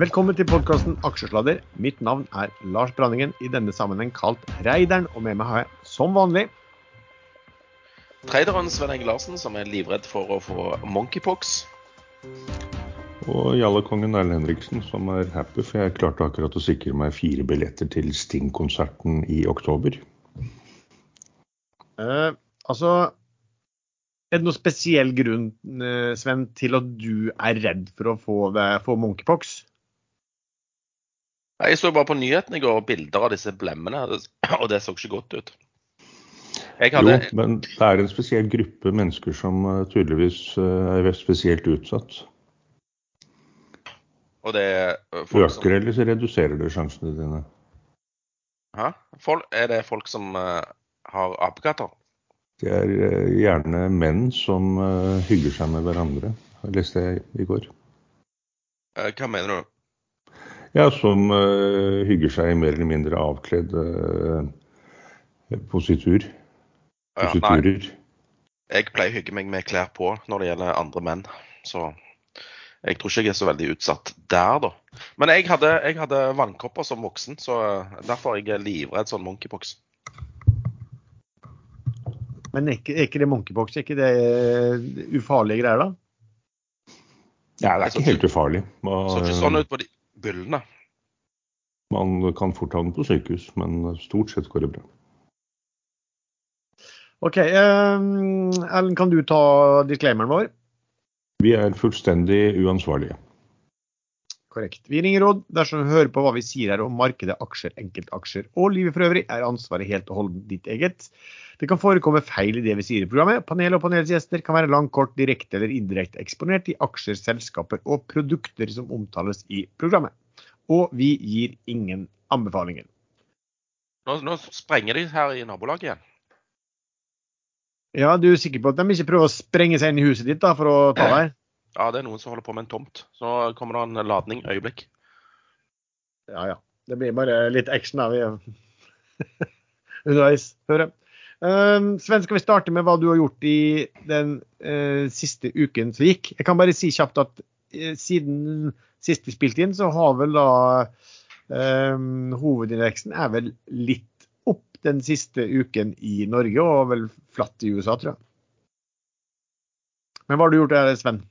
Velkommen til podkasten Aksjesladder. Mitt navn er Lars Branningen, i denne sammenheng kalt Reideren. Og med meg har jeg som vanlig Traderen Sven Enge Larsen, som er livredd for å få monkeypox. Og Jallekongen Erlend Henriksen, som er happy, for jeg klarte akkurat å sikre meg fire billetter til Sting-konserten i oktober. Eh, altså Er det noen spesiell grunn, eh, Sven, til at du er redd for å få, få monkeypox? Jeg så bare på nyhetene i går bilder av disse blemmene, og det så ikke godt ut. Hadde... Jo, men det er en spesiell gruppe mennesker som uh, tydeligvis uh, er spesielt utsatt. Og det Øker som... eller så reduserer det sjansene dine? Hæ? Folk, er det folk som har apekatter? Det er gjerne menn som hygger seg med hverandre. Leste jeg i går. hva mener du? Ja, som hygger seg mer eller mindre avkledd positur. Ja. Jeg pleier å hygge meg med klær på når det gjelder andre menn. Så jeg tror ikke jeg er så veldig utsatt der, da. Men jeg hadde, jeg hadde vannkopper som voksen, så derfor er jeg livredd sånn monkeypox. Men er ikke, er ikke det monkeypox? Er ikke det ufarlige greier, da? Ja, det er ikke helt ufarlig. Man, så ikke sånn ut på de byllene. Man kan fort havne på sykehus, men stort sett går det bra. OK. Um, Ellen, kan du ta disclaimeren vår? Vi er fullstendig uansvarlige. Korrekt. Vi ringer råd dersom du hører på hva vi sier her om markedet, aksjer, enkeltaksjer og livet for øvrig, er ansvaret helt og holdent ditt eget. Det kan forekomme feil i det vi sier i programmet. Panelet og panelets gjester kan være langt, kort, direkte eller indirekte eksponert i aksjer, selskaper og produkter som omtales i programmet. Og vi gir ingen anbefalinger. Nå, nå sprenger de her i nabolaget igjen. Ja, Du er sikker på at de ikke prøver å sprenge seg inn i huset ditt da, for å ta deg? Ja, det er noen som holder på med en tomt. Så kommer det en ladning øyeblikk. Ja, ja. Det blir bare litt action av det. underveis. jeg. Uh, Sven, skal vi starte med hva du har gjort i den uh, siste uken som gikk? Jeg kan bare si kjapt at uh, siden sist vi spilte inn, så har vel da ehm, hovedindeksen er vel litt opp den siste uken i Norge, og vel flatt i USA, tror jeg. Men hva har du gjort der, Sven?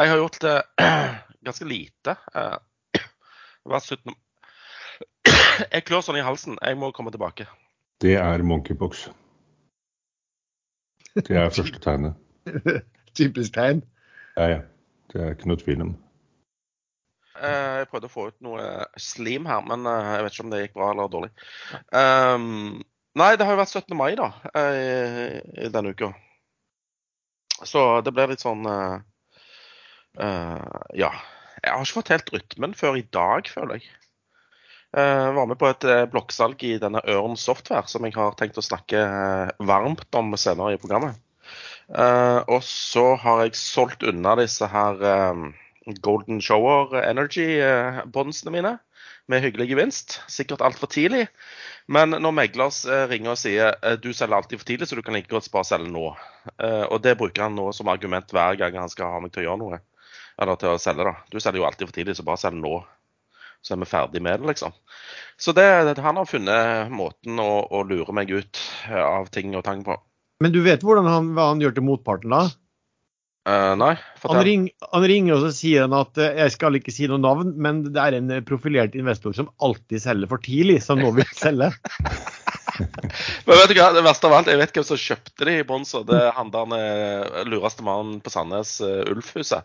Jeg har gjort det ganske lite. Det 17 Jeg klør sånn i halsen. Jeg må komme tilbake. Det er monkeypox. Det er første tegnet. Typisk tegn? Ja, ja. Det er ikke noe tvil om. Eh, jeg prøvde å få ut noe slim her, men eh, jeg vet ikke om det gikk bra eller dårlig. Um, nei, det har jo vært 17. mai da, i denne uka. Så det ble litt sånn uh, uh, Ja. Jeg har ikke fått helt rytmen før i dag, føler jeg. Jeg var med på et blokksalg i denne Ørn Software, som jeg har tenkt å snakke varmt om senere i programmet. Og så har jeg solgt unna disse her Golden Shower Energy-bondsene mine med hyggelig gevinst. Sikkert altfor tidlig. Men når meglers eh, ringer og sier eh, du selger alltid for tidlig, så du kan like godt bare selge nå. Eh, og det bruker han nå som argument hver gang han skal ha meg til å gjøre noe. Eller til å selge, da. Du selger jo alltid for tidlig, så bare selg nå. Så er vi ferdig med det, liksom. Så det, han har funnet måten å, å lure meg ut av ting og tang på. Men du vet hvordan han, hva han gjør til motparten da? Uh, nei, han, ring, han, ringer og så sier han at uh, jeg skal ikke si noe navn, men det er en eh, profilert investor som alltid selger for tidlig, som nå vil selge. men vet du hva, det verste av alt, jeg vet hvem som kjøpte de i Bonzo. Det er han der lureste mannen på Sandnes, uh, Ulfhuset.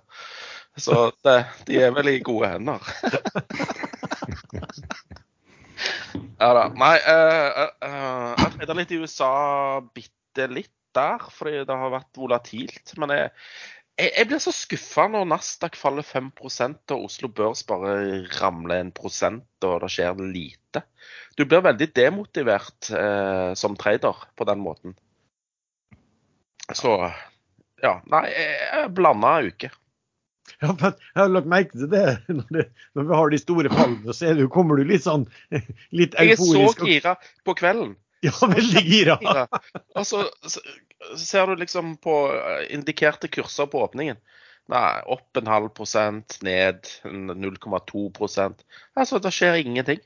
Så det, de er vel i gode hender. ja da. Nei, uh, jeg treda litt i USA bitte litt der, fordi det har vært volatilt. Men jeg, jeg, jeg blir så skuffa når Nasdaq faller 5 og Oslo Børs bare ramler 1 og det skjer lite. Du blir veldig demotivert uh, som trader på den måten. Så ja. Nei, blanda uke. Ja, men jeg har lagt merke til det. Når, det, når vi har de store fallene, så du, kommer du litt sånn litt euforisk. Jeg er så gira på kvelden. Ja, veldig gira. Og så ser du liksom på eh, indikerte kurser på åpningen. Nei, opp en halv prosent, ned 0,2% Altså, det skjer ingenting.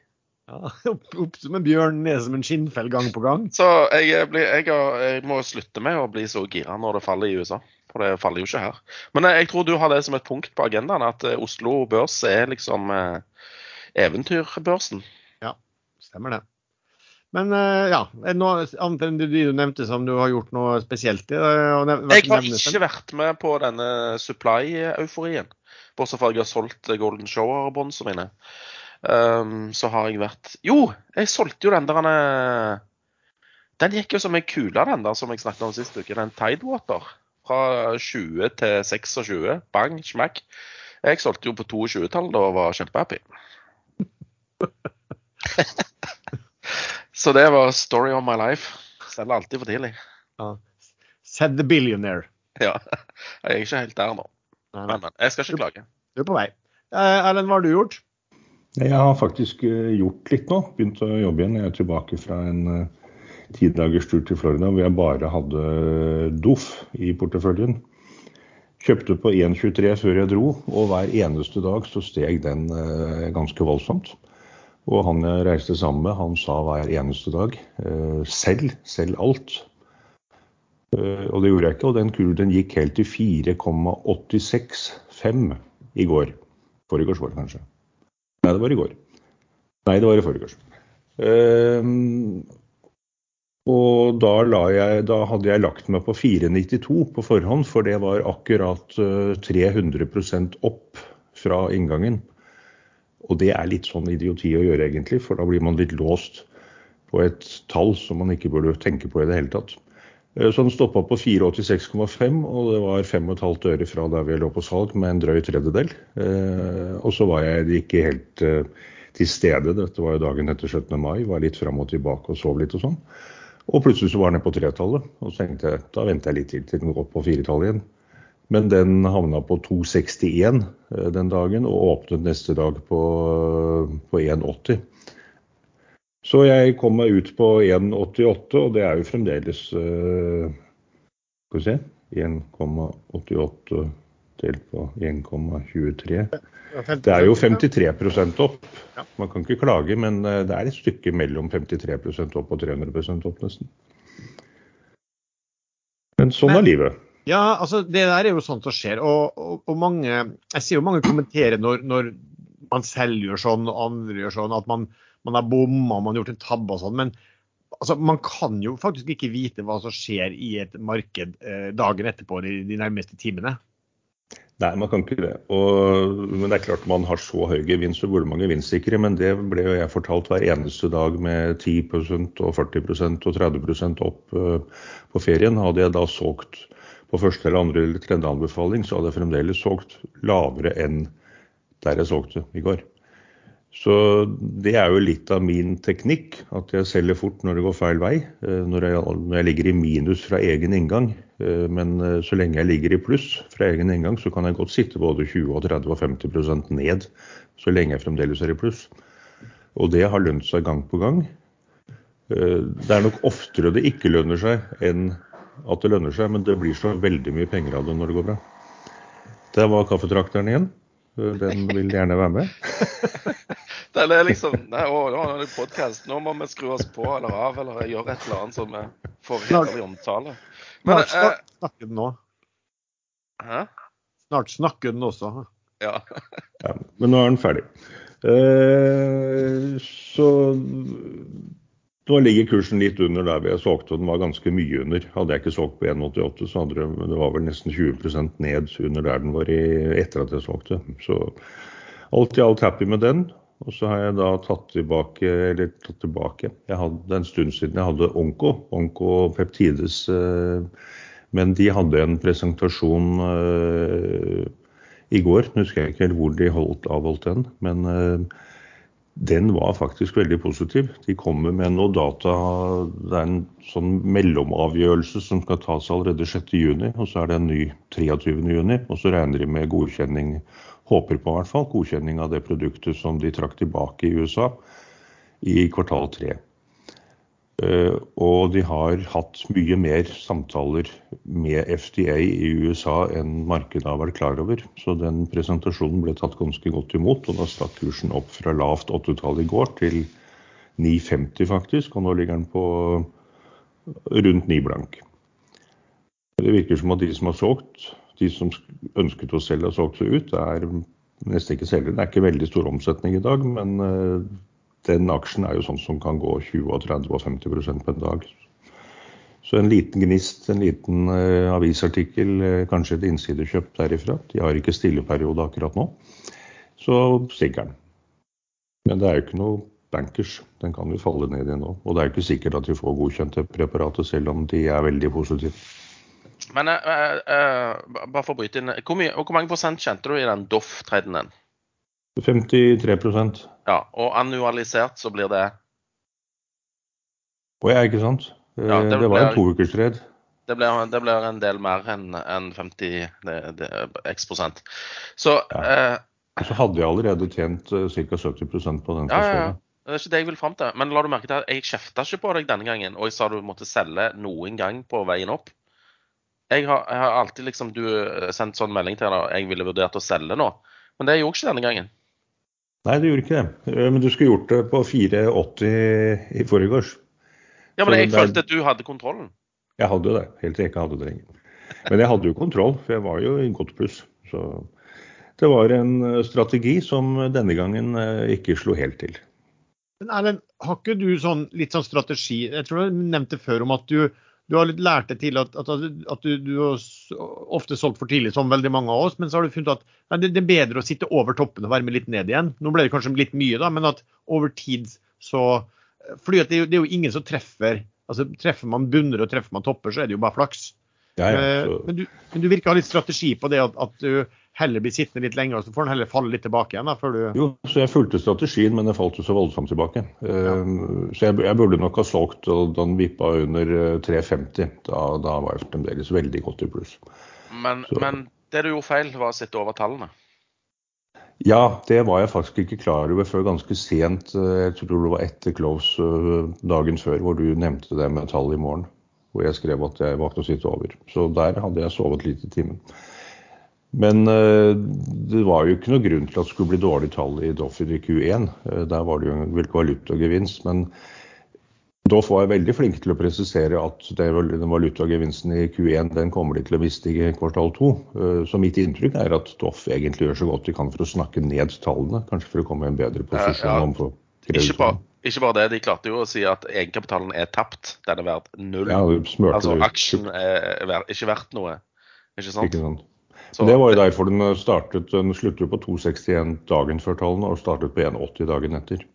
Ja, opp, opp som en bjørn, ned som en skinnfell gang på gang. Så jeg, blir, jeg, jeg, må slutte med å bli så gira når det faller i USA. For det faller jo ikke her. Men jeg, jeg tror du har det som et punkt på agendaen, at eh, Oslo Børs er liksom eh, eventyrbørsen. Ja, stemmer det. Men uh, ja, noe annet enn det du nevnte som du har gjort noe spesielt i? Jeg har ikke vært med på denne supply-euforien. Bortsett fra at jeg har solgt Golden Shower-båndene mine. Um, så har jeg vært Jo, jeg solgte jo den der uh, Den gikk jo som ei kule, den der som jeg snakket om sist uke. Den Tidewater. Fra 20 til 26. Bang, smakk. Jeg solgte jo på 22-tallet og var kjempehappy. Så det var story of my life. Selger alltid for tidlig. Ja. Said the billionaire. Ja. Jeg er ikke helt der nå. Men, men jeg skal ikke klage. Du er på vei. Eh, Erlend, hva har du gjort? Jeg har faktisk eh, gjort litt nå. Begynt å jobbe igjen. Jeg er tilbake fra en uh, tidagers tur til Florida hvor jeg bare hadde Doff i porteføljen. Kjøpte på 1,23 før jeg dro, og hver eneste dag så steg den ganske voldsomt. Og han jeg reiste sammen med, han sa hver eneste dag eh, selv, selv alt. Eh, og det gjorde jeg ikke. Og den kurven gikk helt til 4,865 i går. Foregårs det kanskje. Nei, det var i går. Nei, det var i forgårs. Uh, og da, jeg, da, hadde jeg lagt meg på 4,92 på forhånd, for det var akkurat uh, 300% opp fra inngangen. Og det er litt sånn idioti å gjøre, egentlig, for da blir man litt låst på et tall som man ikke burde tenke på i det hele tatt. Eh, så den stoppa på 486,5, og det var 5,5 øre fra der vi lå på salg, med en drøy tredjedel. Eh, og så var jeg ikke helt eh, til stede, dette var jo dagen etter 17. mai, var litt fram og tilbake og sov litt og sånn. Og plutselig så var den nede på tretallet, og så tenkte jeg da venter jeg litt til til den går opp på firetallet igjen. Men den havna på 2,61 eh, den dagen og åpnet neste dag på, på 1,80. Så jeg kom meg ut på 1,88, og det er jo fremdeles uh, Skal vi se 1,88 delt på 1,23. Det er jo 53% opp. Man kan ikke klage, men eh, det er et stykke mellom 53% opp og 300% opp, nesten. Men sånn er livet. Ja, altså det der er jo sånt som skjer. Og, og, og mange, jeg ser jo mange kommentere når, når, man selv gjør sånn og andre gjør sånn, at man, man har bomma, man har gjort en tabbe og sånn. Men altså, man kan jo faktisk ikke vite hva som skjer i et marked eh, dagen etterpå de, de nærmeste timene. Nei, man kan ikke det. Og, men det er klart man har så høy gevinst, så hvor mange gevinstsikre. Men det ble jo jeg fortalt hver eneste dag med 10% og 40% og 30 opp uh, på ferien. Hadde jeg da solgt på første eller andre eller tredje anbefaling, så hadde jeg fremdeles solgt lavere enn der jeg solgte i går. Så det er jo litt av min teknikk, at jeg selger fort når det går feil vei. Eh, når jeg, når jeg ligger i minus fra egen inngang. Eh, men eh, så lenge jeg ligger i pluss fra egen inngang, så kan jeg godt sitte både 20 og 30 og 50% ned. Så lenge jeg fremdeles er i pluss. Og det har lønt seg gang på gang. Det er nok oftere det ikke lønner seg enn at det lønner seg, men det blir så veldig mye penger av det når det går bra. Der var kaffetrakteren igjen. Den vil gjerne være med. Den er liksom Nei, å, nå er det podkast. Nå må vi skru oss på eller av eller gjøre et eller annet som vi får hederlig omtale. Men, Snart eh, snakker den nå. Hæ? Snart snakker den også. Ja. ja. Men nå er den ferdig. Eh, så nå ligger kursen litt under der vi solgte, og den var ganske mye under. Hadde jeg ikke solgt på 1,88, så hadde det, det var vel nesten 20% ned under der den var i, etter at jeg solgte. Så alt i alt happy med den. Og så har jeg da tatt tilbake, eller tatt tilbake Jeg hadde en stund siden jeg hadde Onko, Onko Peptides. Eh, men de hadde en presentasjon eh, i går. Nå husker jeg ikke helt hvor de holdt, avholdt den. men eh, den var faktisk veldig positiv. De kommer med noe data Det er en sånn mellomavgjørelse som skal tas allerede 6.6, og så er det en ny 23.6. Og så regner de med godkjenning, håper på i hvert fall, godkjenning av det produktet som de trakk tilbake i USA i kvartal tre. Eh, og de har hatt mye mer samtaler med FDA i USA enn markedet har vært klar over. Så den presentasjonen ble tatt ganske godt imot, og da stakk kursen opp fra lavt 8-tall i går til 9,50 faktisk, og nå ligger den på rundt 9 blank. Det virker som at de som har solgt, de som ønsket å selge, har solgt seg ut. Det er nesten ikke selgere. Det er ikke veldig stor omsetning i dag, men eh, den aksjen er jo sånn som kan gå 20 30 og 50 på en dag. Så en liten gnist, en liten uh, avisartikkel, uh, kanskje et innsidekjøp derifra. De har ikke stilleperiode akkurat nå. Så stikker den. Men det er jo ikke noe bankers. Den kan jo falle ned igjen nå. Og det er jo ikke sikkert at de får godkjent preparatet, selv om de er veldig positive. Men uh, bare for å bryte inn, hvor, mye, hvor mange prosent kjente du i den Doff-traden? 53% Ja, og annualisert så blir det Å ja, ikke sant. Ja, det, det, var en toukerstred. Det blir, det blir en del mer enn en 50 det, det, x prosent. Så ja. uh, Så hadde jeg allerede tjent uh, ca. 70 på den. Ja, ja, ja. Det er ikke det jeg vil fram til. Men la du merke til at jeg kjefta ikke på deg denne gangen, og jeg sa du måtte selge noen gang på veien opp. Jeg har, jeg har alltid liksom Du eh, sendt sånn melding til deg jeg ville vurdert å selge nå, men det gjorde ikke denne gangen. Nei, det gjorde ikke det. Eh, men du skulle gjort det på 4,80 i forgårs. Ja, men jeg følte at du hadde kontrollen. Jeg hadde jo det, helt til jeg ikke hadde det lenger. Men jeg hadde jo kontroll, for jeg var jo i godt pluss. Så det var en eh, strategi som denne gangen ikke slo helt til. Men Erlend, har ikke du sånn, litt sånn strategi Jeg tror du nevnte før om at du du har litt lært deg til at, at, at du, du, har ofte solgt for tidlig, som veldig mange av oss, men så har du funnet at nei, det, det, er bedre å sitte over toppen og være med litt ned igjen. Nå ble det kanskje litt mye, da, men at over tid så fordi det det er jo ingen som treffer. altså Treffer man bunner og treffer man topper, så er det jo bare flaks. Ja, ja, eh, men, du, men, du, virker å ha litt strategi på det at, at, du heller blir sittende litt lenger, og så får den heller falle litt tilbake igjen? da, før du... Jo, så jeg fulgte strategien, men den falt jo så voldsomt tilbake. Ja. Uh, så jeg, jeg, burde nok ha solgt da den vippa under 3,50. Eh, da, da, var jeg fremdeles veldig godt i pluss. Men, men, det du gjorde feil, var å sitte over tallene? Ja, det var jeg faktisk ikke klar over før ganske sent. Jeg tror det var etter close dagen før, hvor du nevnte det med tall i morgen hvor jeg skrev at jeg valgte å sitte over. Så der hadde jeg sovet litt i timen. Men uh, det var jo ikke noe grunn til at det skulle bli dårlig tall i Doffin i Q1. Uh, der var det jo en valutagevinst. Men Doff var veldig flink til å presisere at den valutagevinsten i Q1 den kommer de til å miste i kvartal to. Uh, så mitt inntrykk er at Doff egentlig gjør så godt de kan for å snakke ned tallene. Kanskje for å komme i en bedre posisjon. Ja, ja. Ikke bare, ikke bare det, de klarte jo å si at egenkapitalen er tapt. Den er verdt null. Ja, altså aksjen er verdt, ikke verdt noe. Ikke sant? Ikke sant. Så, det var jo derfor den startet. Den sluttet jo på 2,61 dagen før tallene og startet på 1,80 dagen etter.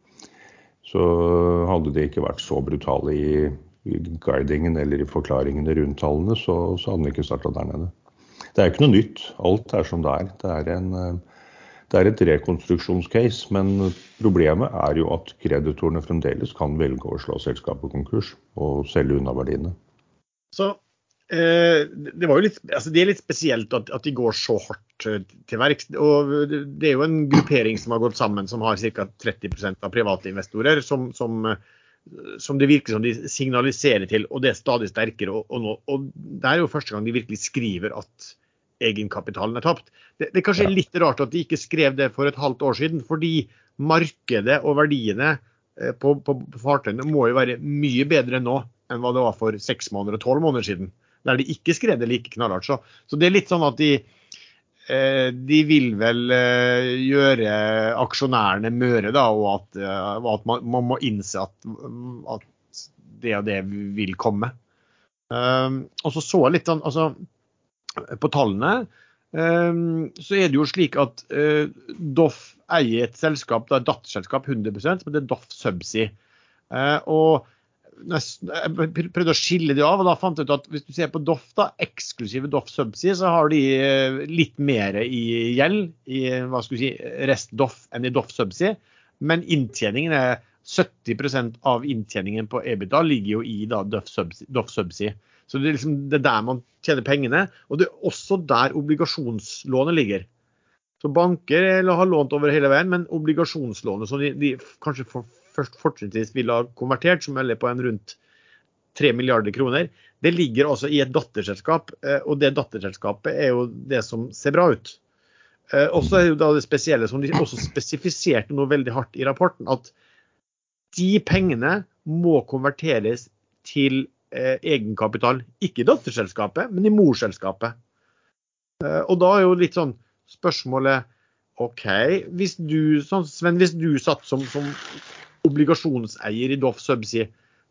Så hadde de ikke vært så brutale i, i guidingen eller i forklaringene rundt tallene, så, så hadde den ikke starta der nede. Det er ikke noe nytt. Alt er som det er. Det er en eh, det er et rekonstruksjonscase, men problemet er jo at kreditorene fremdeles kan velge å slå selskapet konkurs og selge unna verdiene. Så eh, det, litt, altså det, er litt spesielt at, at de går så hardt eh, til verks. Det er jo en gruppering som har gått sammen som har ca. 30% av private investorer, som, som, som, det virker som de signaliserer til, og det er stadig sterkere. Og, og, nå, og det er jo første gang de virkelig skriver at egenkapitalen er tapt. Det, det er kanskje ja. litt rart at de ikke skrev det for et halvt år siden, fordi markedet og verdiene eh, på, på, fartøyene må jo være mye bedre nå enn hva det var for seks måneder og tolv måneder siden. Der de ikke skrev det like knallhardt. Så, så, det er litt sånn at de, eh, de vil vel eh, gjøre aksjonærene møre, da, og at, at man, man, må innse at, at, det og det vil komme. Um, og så så jeg litt sånn altså, på tallene, ehm, så er det jo slik at eh, Doff eier et selskap, det er et datterselskap 100 som heter Doff Subsea. Eh, og jeg prøvde å skille de av, og da fant jeg ut at hvis du ser på Doff, da, eksklusive Doff Subsea, så har de eh, litt mer i gjeld i hva skal vi si, rest Doff enn i Doff Subsea. Men inntjeningen er 70% av inntjeningen på EBITDA ligger jo i da Doff Subsea. Så det er, liksom, det er der man tjener pengene. Og det er også der obligasjonslånet ligger. Så banker har lånt over hele veien, men obligasjonslånet som de, de kanskje for, først fortrinnsvis ville ha konvertert, som er på en rundt 3 milliarder kroner, det ligger altså i et datterselskap. eh, Og det datterselskapet er jo det som ser bra ut. Eh, Og så er jo det spesielle, som de også spesifiserte noe veldig hardt i rapporten, at de pengene må konverteres til egenkapital. Ikke i datterselskapet, men i morselskapet. Eh, og da er jo litt sånn spørsmålet OK, hvis du, sånn, Sven, hvis du satt som, som obligasjonseier i Doff Subsea,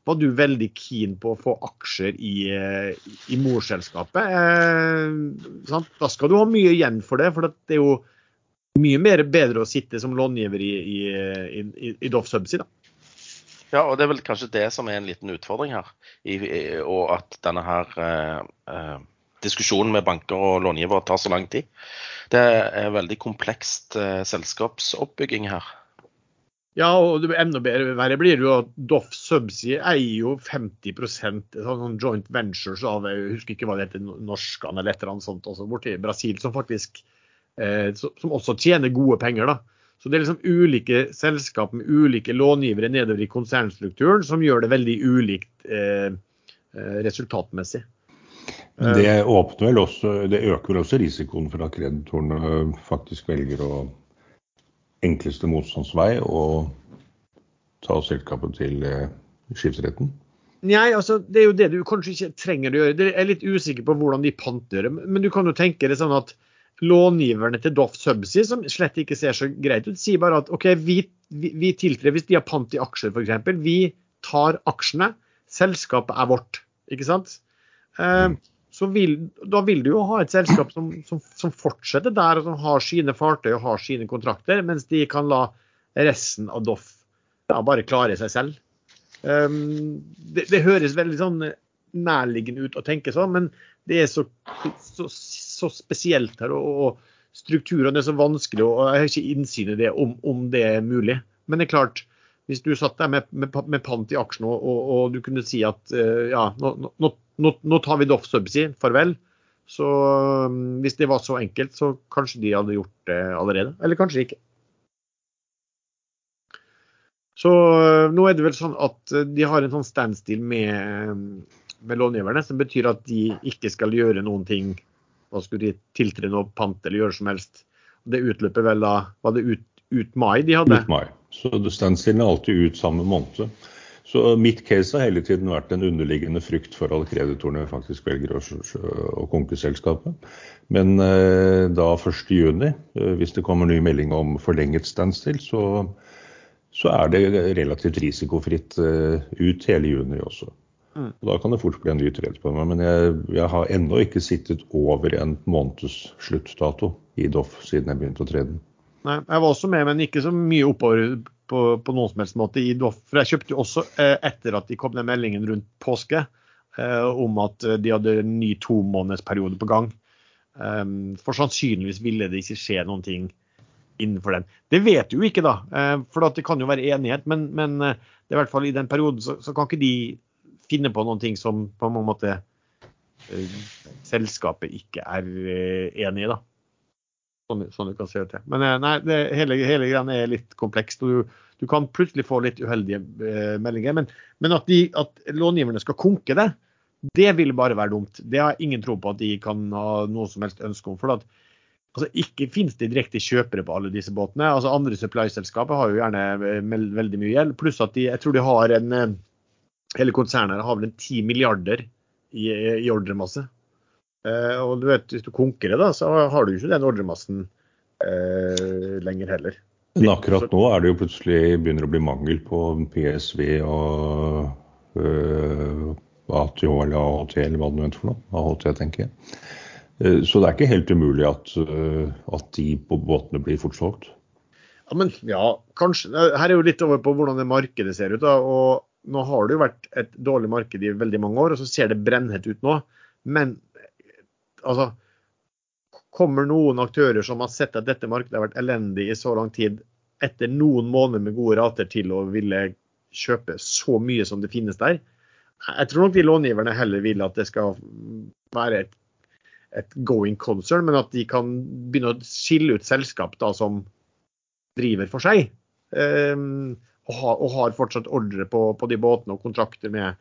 var du veldig keen på å få aksjer i, eh, i morselskapet. Eh? Da skal du ha mye igjen for det, for det er jo mye mer bedre å sitte som långiver i, i, i, i Doff Subsea. da. Ja, og det er vel kanskje det som er en liten utfordring her. I, i, og at denne her eh, eh, diskusjonen med banker og långivere tar så lang tid. Det er veldig komplekst eh, selskapsoppbygging her. Ja, og det enda bedre verre blir det jo at Doff Subsea eier jo 50 sånn joint ventures av jeg husker ikke hva det heter, Norskan eller et eller annet sånt, også borti Brasil, som faktisk eh, som også tjener gode penger. da. Så det er liksom ulike selskap med ulike långivere nedover i konsernstrukturen som gjør det veldig ulikt eh, resultatmessig. Det åpner vel også, det øker vel også risikoen for at kreditorene faktisk velger å enkleste motstandsvei og ta selskapet til skipsretten? Nei, altså det er jo det du kanskje ikke trenger å gjøre. Jeg er litt usikker på hvordan de panter det. Men du kan jo tenke det sånn at långiverne til Doff Subsea, som slett ikke ser så greit ut, sier bare at OK, vi, vi, vi tiltrer hvis de har pant i aksjer f.eks. Vi tar aksjene. Selskapet er vårt. Ikke sant? Eh, så vil, da vil du jo ha et selskap som, som, som, fortsetter der, og som har sine fartøy og har sine kontrakter, mens de kan la resten av Doff ja, bare klare seg selv. Um, det, det, høres veldig sånn nærliggende ut å tenke sånn, men det er så, så, så spesielt her. Og, og, strukturene er så vanskelig, og jeg har ikke innsyn i det om, om, det er mulig. Men det er klart, hvis du satt der med, med, med pant i aksjen og, og, og, du kunne si at uh, ja, nå, nå, nå, nå tar vi Doff Subsea, farvel. Så um, hvis det var så enkelt, så kanskje de hadde gjort det allerede. Eller kanskje ikke. Så uh, nå er det vel sånn at uh, de har en sånn standstill med, um, med långiverne, som betyr at de ikke skal gjøre noen ting. Hva skulle de tiltre noe pant eller gjøre som helst. Det utløper vel da Var det ut, ut mai de hadde? Ut mai. Så standstillen er alltid ut samme måned. Så mitt case har hele tiden vært en underliggende frykt for at kreditorene faktisk velger å, å konke selskapet. Men eh, da 1.6, eh, hvis det kommer ny melding om forlenget standstill, så, så er det relativt risikofritt eh, ut hele juni også. Mm. Og da kan det fort bli en ny trade på meg. Men jeg, jeg har ennå ikke sittet over en måneds sluttdato i Doff siden jeg begynte å trade den. Nei, jeg var også med, men ikke så mye oppover på, på noen som helst måte i Doff. For jeg kjøpte jo også eh, etter at de kom den meldingen rundt påske eh, om at de hadde en ny tomånedersperiode på gang. Um, for sannsynligvis ville det ikke skje noen ting innenfor den. Det vet du jo ikke, da. Eh, for det kan jo være enighet, men, men det er i hvert fall i den perioden så, så, kan ikke de finne på noen ting som på en måte selskapet ikke er enig i, da. Sånn, sånn du kan se til. Men nei, det, hele, hele greia er litt komplekst. og du, du, kan plutselig få litt uheldige eh, meldinger. Men, men at, de, at, långiverne skal konke det, det vil bare være dumt. Det har jeg ingen tro på at de kan ha noe som helst ønske om. for at altså, Ikke finnes det direkte kjøpere på alle disse båtene. altså Andre supply-selskaper har jo gjerne veldig mye gjeld. Pluss at de, jeg tror de har en Hele konsernet har vel en 10 milliarder i, i ordremasse. Eh, og du vet, Hvis du konkurrerer, da, så har du ikke den ordremassen eh, lenger heller. Men akkurat nå er det jo plutselig begynner å bli mangel på PSV og øh, ATH eller AHT eller hva det nå for noe. AHT, tenker jeg. Så det er ikke helt umulig at, at de på båtene blir fort solgt. Ja, men ja, kanskje. Her er jo litt over på hvordan det markedet ser ut. da, og Nå har det jo vært et dårlig marked i veldig mange år, og så ser det brennhett ut nå. Men altså, kommer noen aktører som har sett at dette markedet har vært elendig i så lang tid, etter noen måneder med gode rater til å ville kjøpe så mye som det finnes der. Jeg tror nok de långiverne heller vil at det skal være et, et going concern, men at de kan begynne å skille ut selskap da, som driver for seg. Um, og, har, og, har, fortsatt ordre på, på, de båtene og kontrakter med,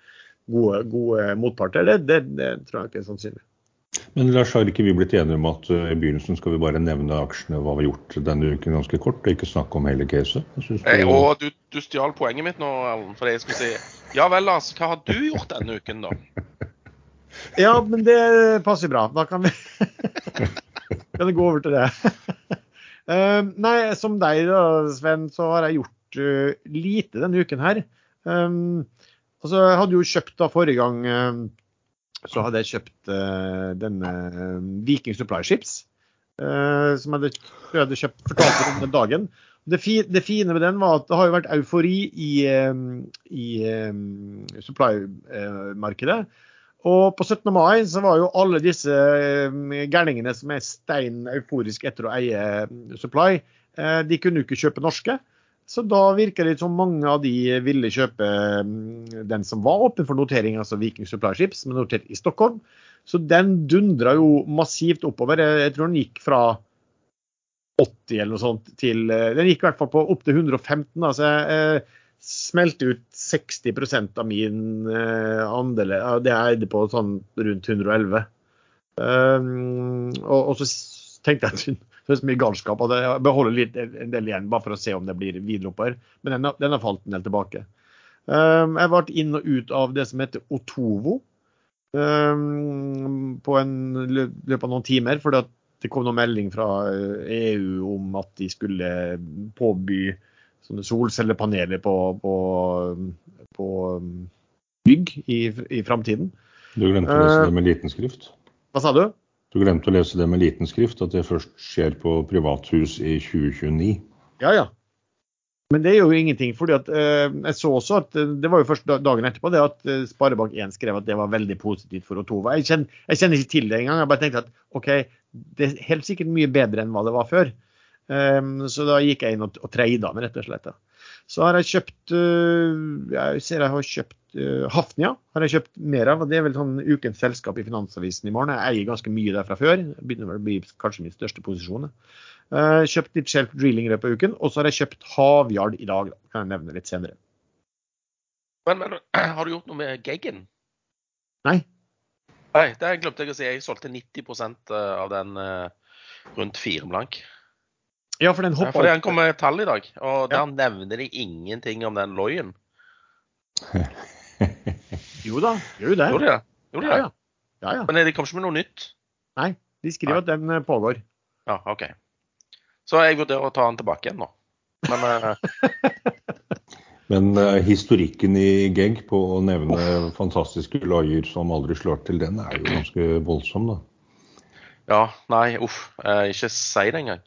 gode, gode motparter. Det, det, det tror jeg ikke er sannsynlig. Men Lars, har ikke vi blitt enige om at uh, i begynnelsen skal vi bare nevne aksjene, hva vi har gjort denne uken ganske kort, og ikke snakke om hele caset? Eh, og du, du stjal poenget mitt nå, Erlend, For jeg skulle si ja vel, Lars, hva har du gjort denne uken, da? ja, men det passer bra. Da kan vi kan det gå over til det. uh, nei, som deg da, Sven, så har jeg gjort lite denne uken her. Um, altså, jeg hadde jo kjøpt da forrige gang så hadde jeg kjøpt uh, denne Viking Supply Ships. Uh, som jeg hadde, hadde kjøpt fortalte om den dagen. Det, fi, det, fine med den var at det har jo vært eufori i, i supply-markedet. Og på 17. mai så var jo alle disse gærningene som er stein euforisk etter å eie Supply, de kunne jo ikke kjøpe norske. Så da virker det som mange av de ville kjøpe mm, den som var åpen for notering, altså Viking Supply Ships, men notert i Stockholm. Så den dundra jo massivt oppover. Jeg tror den gikk fra 80 eller noe sånt til eh, Den gikk i hvert fall på opp til 115. Altså jeg eh, smelte ut 60% av min eh, andel. Det jeg eide på sånn rundt 111. Um, og, og, så tenkte jeg at det er så mye galskap. at Jeg beholder litt, en del igjen bare for å se om det blir videre oppover. Men den, den har falt en del tilbake. Um, jeg vært inn og ut av det som heter Otovo um, på en løpet av noen timer. For det kom noen melding fra EU eh, e om at de skulle påby solcellepaneler på, på, på bygg i, i framtiden. Du glemte å lese det med liten skrift? Hva sa du? Du glemte å lese det med liten skrift, at det først skjer på privathus i 2029. Ja, ja. Men det er jo ingenting. fordi at eh, Jeg så også at eh, det var jo først dagen etterpå det at eh, Sparebank1 skrev at det var veldig positivt for Otova. Jeg kjenner, jeg kjenner ikke til det engang. Jeg bare tenkte at OK, det er helt sikkert mye bedre enn hva det var før. Um, så da gikk jeg inn og, og treida med, rett og slett. Da. Så har jeg kjøpt uh, Jeg ser jeg har kjøpt uh, Hafnia. har jeg kjøpt mer av. Det er vel sånn ukens selskap i Finansavisen i morgen. Jeg eier ganske mye der fra før. Det begynner vel å bli kanskje min største posisjon. Uh, kjøpt litt Shelf Drilling i løpet av uken. Og så har jeg kjøpt Havyard i dag. Da. Kan jeg nevne litt senere. Men, men har du gjort noe med Geggen? Nei. Nei, det glemte jeg å si. Jeg solgte 90% av den rundt fire blank. Ja, for den hoppa Fordi han kom med tall i dag, og der nevner de ingenting om den loyen. jo da, gjør du det? Gjorde de det? Gjorde de ja, ja. ja, ja. Men de kom ikke med noe nytt? Nei, de skriver Nei. at den eh, pågår. Ja, OK. Så jeg vurderer å ta den tilbake igjen nå. Men, uh... Men uh, historikken i Geng på å nevne oh. fantastiske loyer som aldri slår til, den er jo ganske voldsom, da. Ja, nei, uff. Ikke si det engang.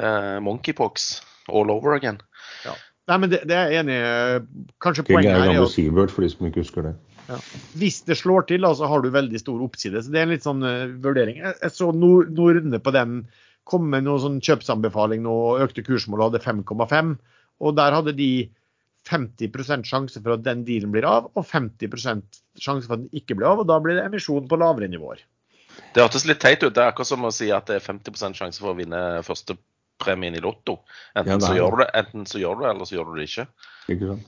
Er monkeypox all over again. Ja. Nei, men det, det, er jeg enig i. Kanskje poenget her er at Seabird, for de som ikke husker det. Ja. Hvis det slår til, så har du veldig stor oppside. Så det er en litt sånn uh, vurdering. Jeg, jeg så Nordne på den kom med noen sånn kjøpsanbefaling nå, økte kursmål hadde 5,5. Og der hadde de 50 sjanse for at den dealen blir av, og 50 sjanse for at den ikke blir av. Og da blir det emisjon på lavere nivåer. Det hørtes litt teit ut. Det er akkurat som å si at det er 50 sjanse for å vinne første premien i Lotto. Enten, ja, så gjør du det, enten så gjør du det, eller så gjør du det ikke. Ikke sant.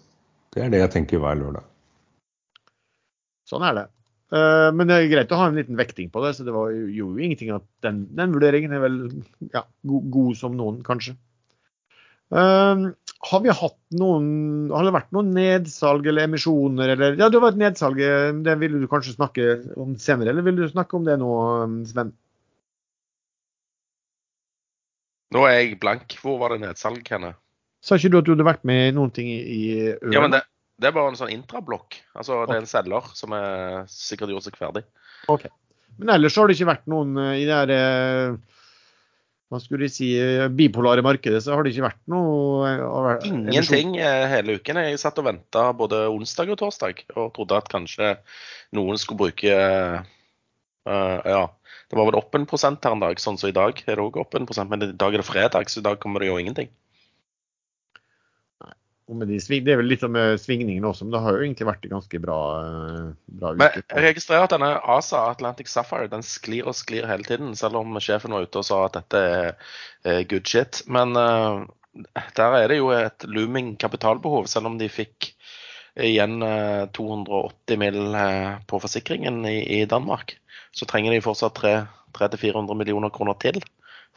Det er det jeg tenker hver lørdag. Sånn er det. Uh, men det er greit å ha en liten vekting på det, så det var jo, ingenting at den, den, vurderingen er vel ja, god, god, som noen, kanskje. Um, har vi hatt noen Har det vært noen nedsalg eller emisjoner eller Ja, det var et nedsalg, det vil du kanskje snakke om senere, eller vil du snakke om det nå, Sven? Nå er jeg blank. Hvor var det nedsalg, henne? Sa ikke du at du hadde vært med i noen ting i Øren? Ja, men det, det, er bare en sånn intrablokk. Altså, det er en selger som er sikkert gjort seg ferdig. Ok. Men ellers har det ikke vært noen eh, i det her eh, hva skulle de si, eh, bipolare markedet, så har det ikke vært noe Ingenting hele uken. Jeg satt og venta både onsdag og torsdag og trodde at kanskje noen skulle bruke uh, ja, det var vel opp en prosent her en dag, sånn som i dag er det òg opp en prosent. Men i dag er det fredag, så i dag kommer det jo ingenting. Nei, de det er vel litt om svingningene også, men det har jo egentlig vært ganske bra, eh, bra uke. Men jeg registrerer at denne ASA, Atlantic Sapphire, den sklir og sklir hele tiden. Selv om sjefen var ute og sa at dette er good shit. Men uh, der er det jo et looming kapitalbehov, selv om de fikk igjen eh, 280 mill. på forsikringen i, i Danmark, så trenger de fortsatt 300-400 millioner kroner til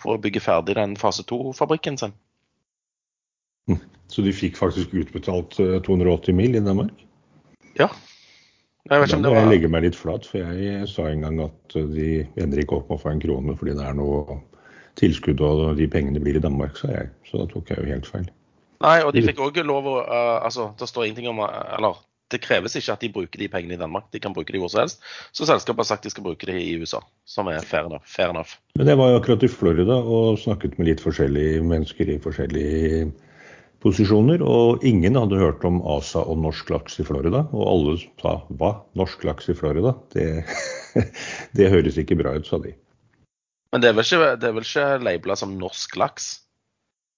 for å bygge ferdig den fase 2-fabrikken sin. Så de fikk faktisk utbetalt eh, 280 mil i Danmark? Ja. Jeg vet ikke om må var... jeg legger legge meg litt flat, for jeg sa en gang at eh, de ender ikke opp med å få en krone fordi det er noe tilskudd og de pengene blir i Danmark, sa jeg. Så da tok jeg jo helt feil. Nei, og de fikk òg lov å uh, Altså, det står ingenting om eh, Eller det kreves ikke at de bruker de pengene i Danmark, de kan bruke de hvor som helst. Så selskapet har sagt de skal bruke de i USA, som er fair enough. Fair enough. Men jeg var jo akkurat i Florida og snakket med litt forskjellige mennesker i forskjellige posisjoner, og ingen hadde hørt om ASA og norsk laks i Florida. Og alle sa hva, norsk laks i Florida? Det, det høres ikke bra ut, sa de. Men det er vel ikke, det er vel ikke labela som norsk laks?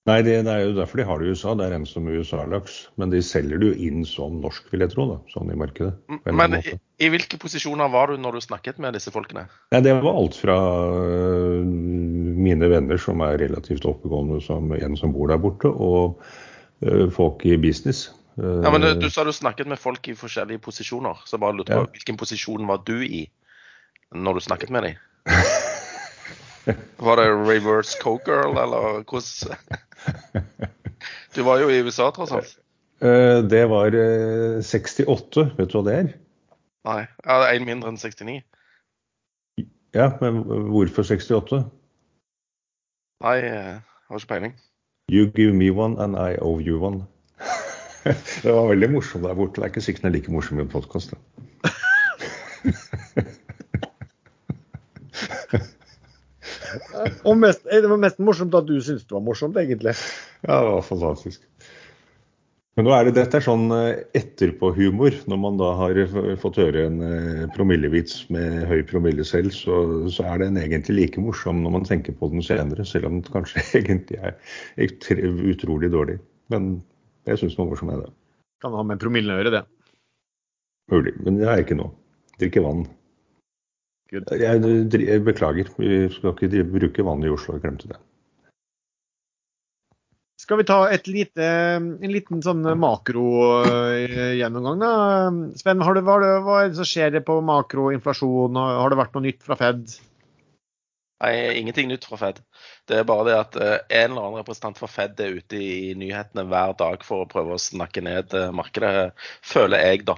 Nei, det, det er jo derfor de har det i USA. Det er en som USA-laks. Men de selger det jo inn som norsk, vil jeg tro, da, sånn i markedet. Men i, i hvilke posisjoner var du når du snakket med disse folkene? Nei, det var alt fra uh, mine venner som er relativt oppegående, som en som bor der borte, og uh, folk i business. Uh, Ja, men du, du sa du snakket med folk i forskjellige posisjoner, så bare lurte på Ja. hvilken posisjon var du i når du snakket med dem? Var det reverse co-girl, eller hvordan Du var jo i USA, tross alt. øh, det var øh, 68, vet du hva det er? Nei, ja, det er én mindre enn 69. Ja, men hvorfor 68? Nei, jeg har ikke peiling. You give me one and I owe you one. det var veldig morsomt der borte. Det er ikke sikkert den er like morsom i en podkast. Og mest, eh, det var mest morsomt at du syntes det var morsomt, egentlig. Ja, det var fantastisk. Men nå er det, dette er sånn eh, etterpåhumor. Når man da har fått høre en eh, promillevits med høy promille selv, så, så er den egentlig like morsom når man tenker på den senere, selv om den kanskje egentlig er utrolig dårlig. Men jeg syns den var morsom, jeg, det. Kan ha med promillen å gjøre, det. Mulig. Men det er ikke nå. Drikker vann. Good. Jeg, jeg beklager, vi skal ikke drive- bruke vann i Oslo. Jeg glemte det. Skal vi ta et lite, en liten sånn makro-gjennomgang, da? Sven, har det, hva, er det, hva er det som skjer på makroinflasjon? Har har det vært noe nytt fra Fed? Nei, ingenting nytt fra Fed. Det er bare det at eh, en eller annen representant for Fed er ute i nyhetene hver dag for å prøve å snakke ned eh, markedet, føler jeg, da.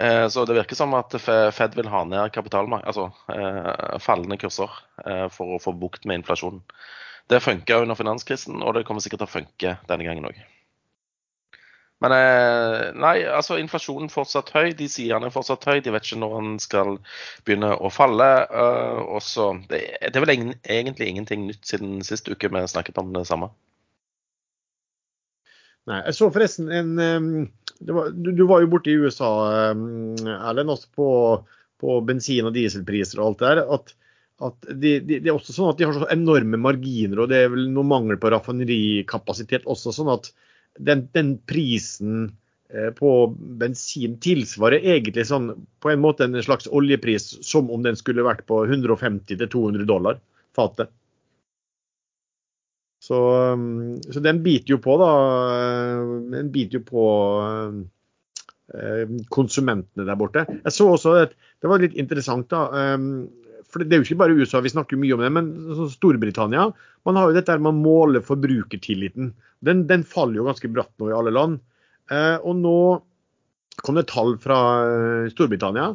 Eh, Så det virker som at Fed vil ha ned kapitalmarkedet, altså eh, fallende kurser, eh, for å få bukt med inflasjonen. Det funka under finanskrisen, og det kommer sikkert til å funke denne gangen òg. Men eh, nei, altså inflasjonen fortsatt høy. De sier den er fortsatt høy. De vet ikke når den skal begynne å falle. eh, og så, det, er vel egentlig ingenting nytt siden sist uke vi snakket om det samme. Nei, jeg så forresten en var, du, du var jo borte i USA, Erlend, også på, på bensin- og dieselpriser og alt det der. At, at de, de, det er også sånn at de har så enorme marginer, og det er vel noe mangel på raffinerikapasitet også. sånn at den, den prisen eh, på bensin tilsvarer egentlig sånn på en måte en slags oljepris som om den skulle vært på 150-200 dollar fatet. Så, um, så den biter jo på, da. Den biter jo på eh, konsumentene der borte. Jeg så også at det var litt interessant, da. For det er jo ikke bare USA, vi snakker mye om det, men Storbritannia man har jo dette her man måler måle forbrukertilliten. Den, den faller jo ganske bratt nå i alle land. Eh, Og nå kom det tall fra eh, Storbritannia.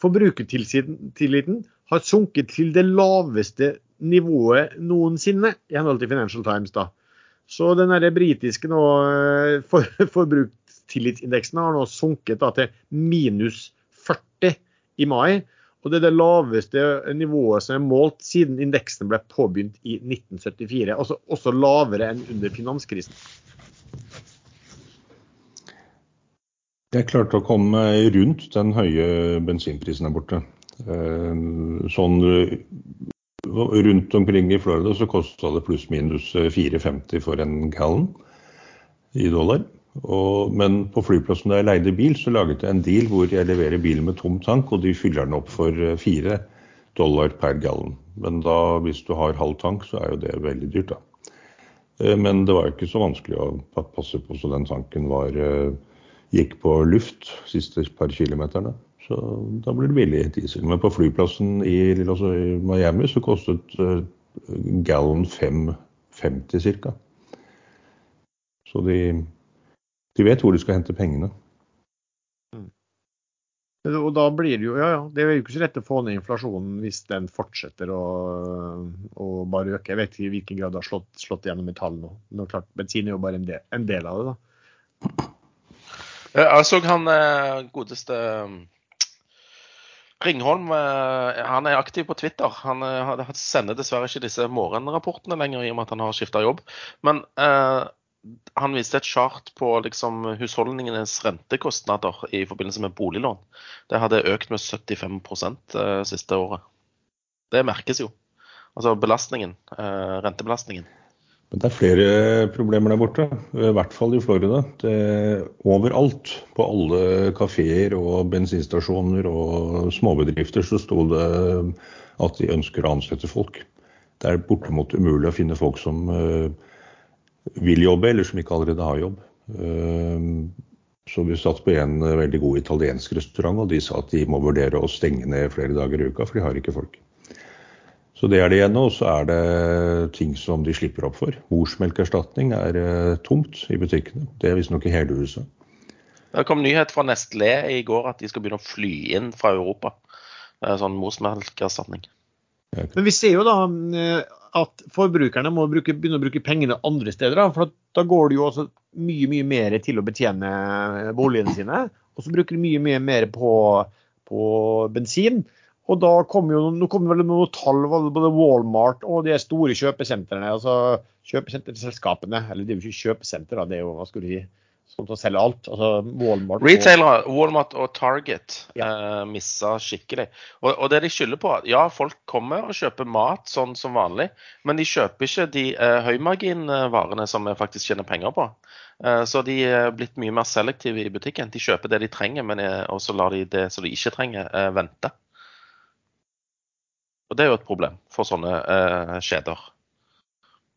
Forbrukertilliten har sunket til det laveste nivået noensinne, i henhold til Financial Times. da. Så den der britiske nå, eh, for, forbrukstillitsindeksen har nå sunket da, til minus 40 i mai. Og det er det laveste nivået som er målt siden indeksen ble påbegynt i 1974. Altså også lavere enn under finanskrisen. Jeg klarte å komme rundt den høye bensinprisen der borte. Eh, Sånn rundt omkring i Florida så kosta det pluss-minus 4,50 for en gallon i dollar. Og, men på flyplassen da jeg leide bil, så laget jeg en deal hvor jeg leverer bilen med tom tank, og de fyller den opp for fire dollar per gallon. Men da, hvis du har halv tank, så er jo det veldig dyrt, da. Eh, Men det var jo ikke så vanskelig å passe på så den tanken var eh, gikk på luft siste par kilometerne. Så da blir det billig diesel. Men på flyplassen i, altså i Miami så kostet gallon 5,50 ca. Så de, de vet hvor de skal hente pengene. Og da blir det jo ja, ja, det er jo ikke så lett å få ned inflasjonen hvis den fortsetter å, å bare øke. Jeg vet ikke i hvilken grad det har slått, slått gjennom i tall nå. Men klart, bensin er jo bare en del, en del av det. da. Jeg så han eh, godeste mm, Ringholm eh, han er aktiv på Twitter. Han sender dessverre ikke disse morgenrapportene lenger i og med at han har skifta jobb. Men eh, han viste et chart på liksom, husholdningenes rentekostnader i forbindelse med boliglån. Det hadde økt med 75 eh, siste året. Det merkes jo. Altså belastningen, eh, rentebelastningen. Men det er flere problemer der borte, i hvert fall i Florida. Det, overalt, på alle kafeer og bensinstasjoner og småbedrifter, så sto det at de ønsker å ansette folk. Det er bortimot umulig å finne folk som uh, vil jobbe, eller som ikke allerede har jobb. Ehm, så vi satt på en veldig god italiensk restaurant, og de sa at de må vurdere å stenge ned flere dager i uka, for de har ikke folk. Så det er det ene. Og så er det ting som de slipper opp for. Morsmelkerstatning er eh, tomt i butikkene. Det er visstnok i hele huset. Det kom nyhet fra Nestlé i går at de skal begynne å fly inn fra Europa. Sånn morsmelkerstatning. Men vi ser jo da eh, at forbrukerne må bruke, begynne å bruke pengene andre steder. For da går det jo også mye mye mer til å betjene boligene sine. Og så bruker de mye mye mer på, på bensin. Og da kommer jo nå kommer vel noen tall både Walmart og de store kjøpesentrene. altså Kjøpesenterselskapene. Eller det er jo ikke kjøpesenter, da, det er jo hva skulle du si, sånn til å selge alt. Altså Walmart Retailere, Walmart og Target ja. eh, missa skikkelig. Og, og, det de skylder på Ja, folk kommer og kjøper mat sånn som vanlig, men de kjøper ikke de eh, høymarginvarene som vi faktisk tjener penger på. Eh, så de er blitt mye mer selektive i butikken. De kjøper det de trenger, men så også lar de det som de ikke trenger, eh, vente. Og det er jo et problem for sånne eh, kjeder.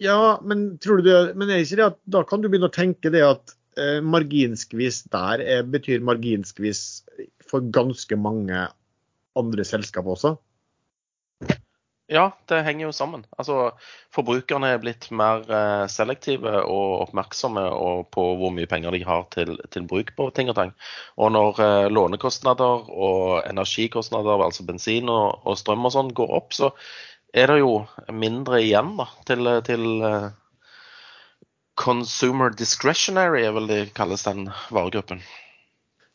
Ja, men tror du det, men er ikke det at da kan du begynne å tenke det at Eh, marginskvis der er, betyr marginskvis for ganske mange andre selskaper også? Ja, det henger jo sammen. Altså, Forbrukerne er blitt mer eh, selektive og oppmerksomme på hvor mye penger de har til, til bruk på ting og tang. Og når eh, lånekostnader og energikostnader, altså bensin og, og strøm og sånn, går opp, så er det jo mindre igjen da, til, til eh, Consumer discretionary er vel det kalles den varegruppen.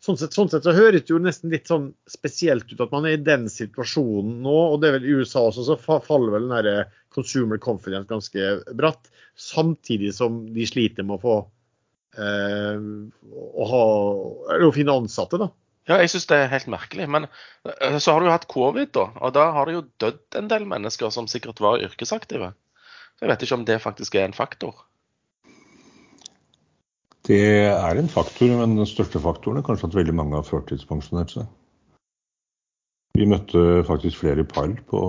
Sånn sett, sånn sett, så høres det jo nesten litt sånn spesielt ut at man er i den situasjonen nå. og det er vel I USA også så faller vel den der consumer confidence ganske bratt. Samtidig som de sliter med å få eh, å, ha, å finne ansatte. da. Ja, jeg syns det er helt merkelig. Men eh, så har du jo hatt covid, da. Og da har det jo dødd en del mennesker som sikkert var yrkesaktive. Så jeg vet ikke om det faktisk er en faktor. Det er en faktor, men den største faktoren er kanskje at veldig mange har førtidspensjonert seg. Vi møtte faktisk flere par på,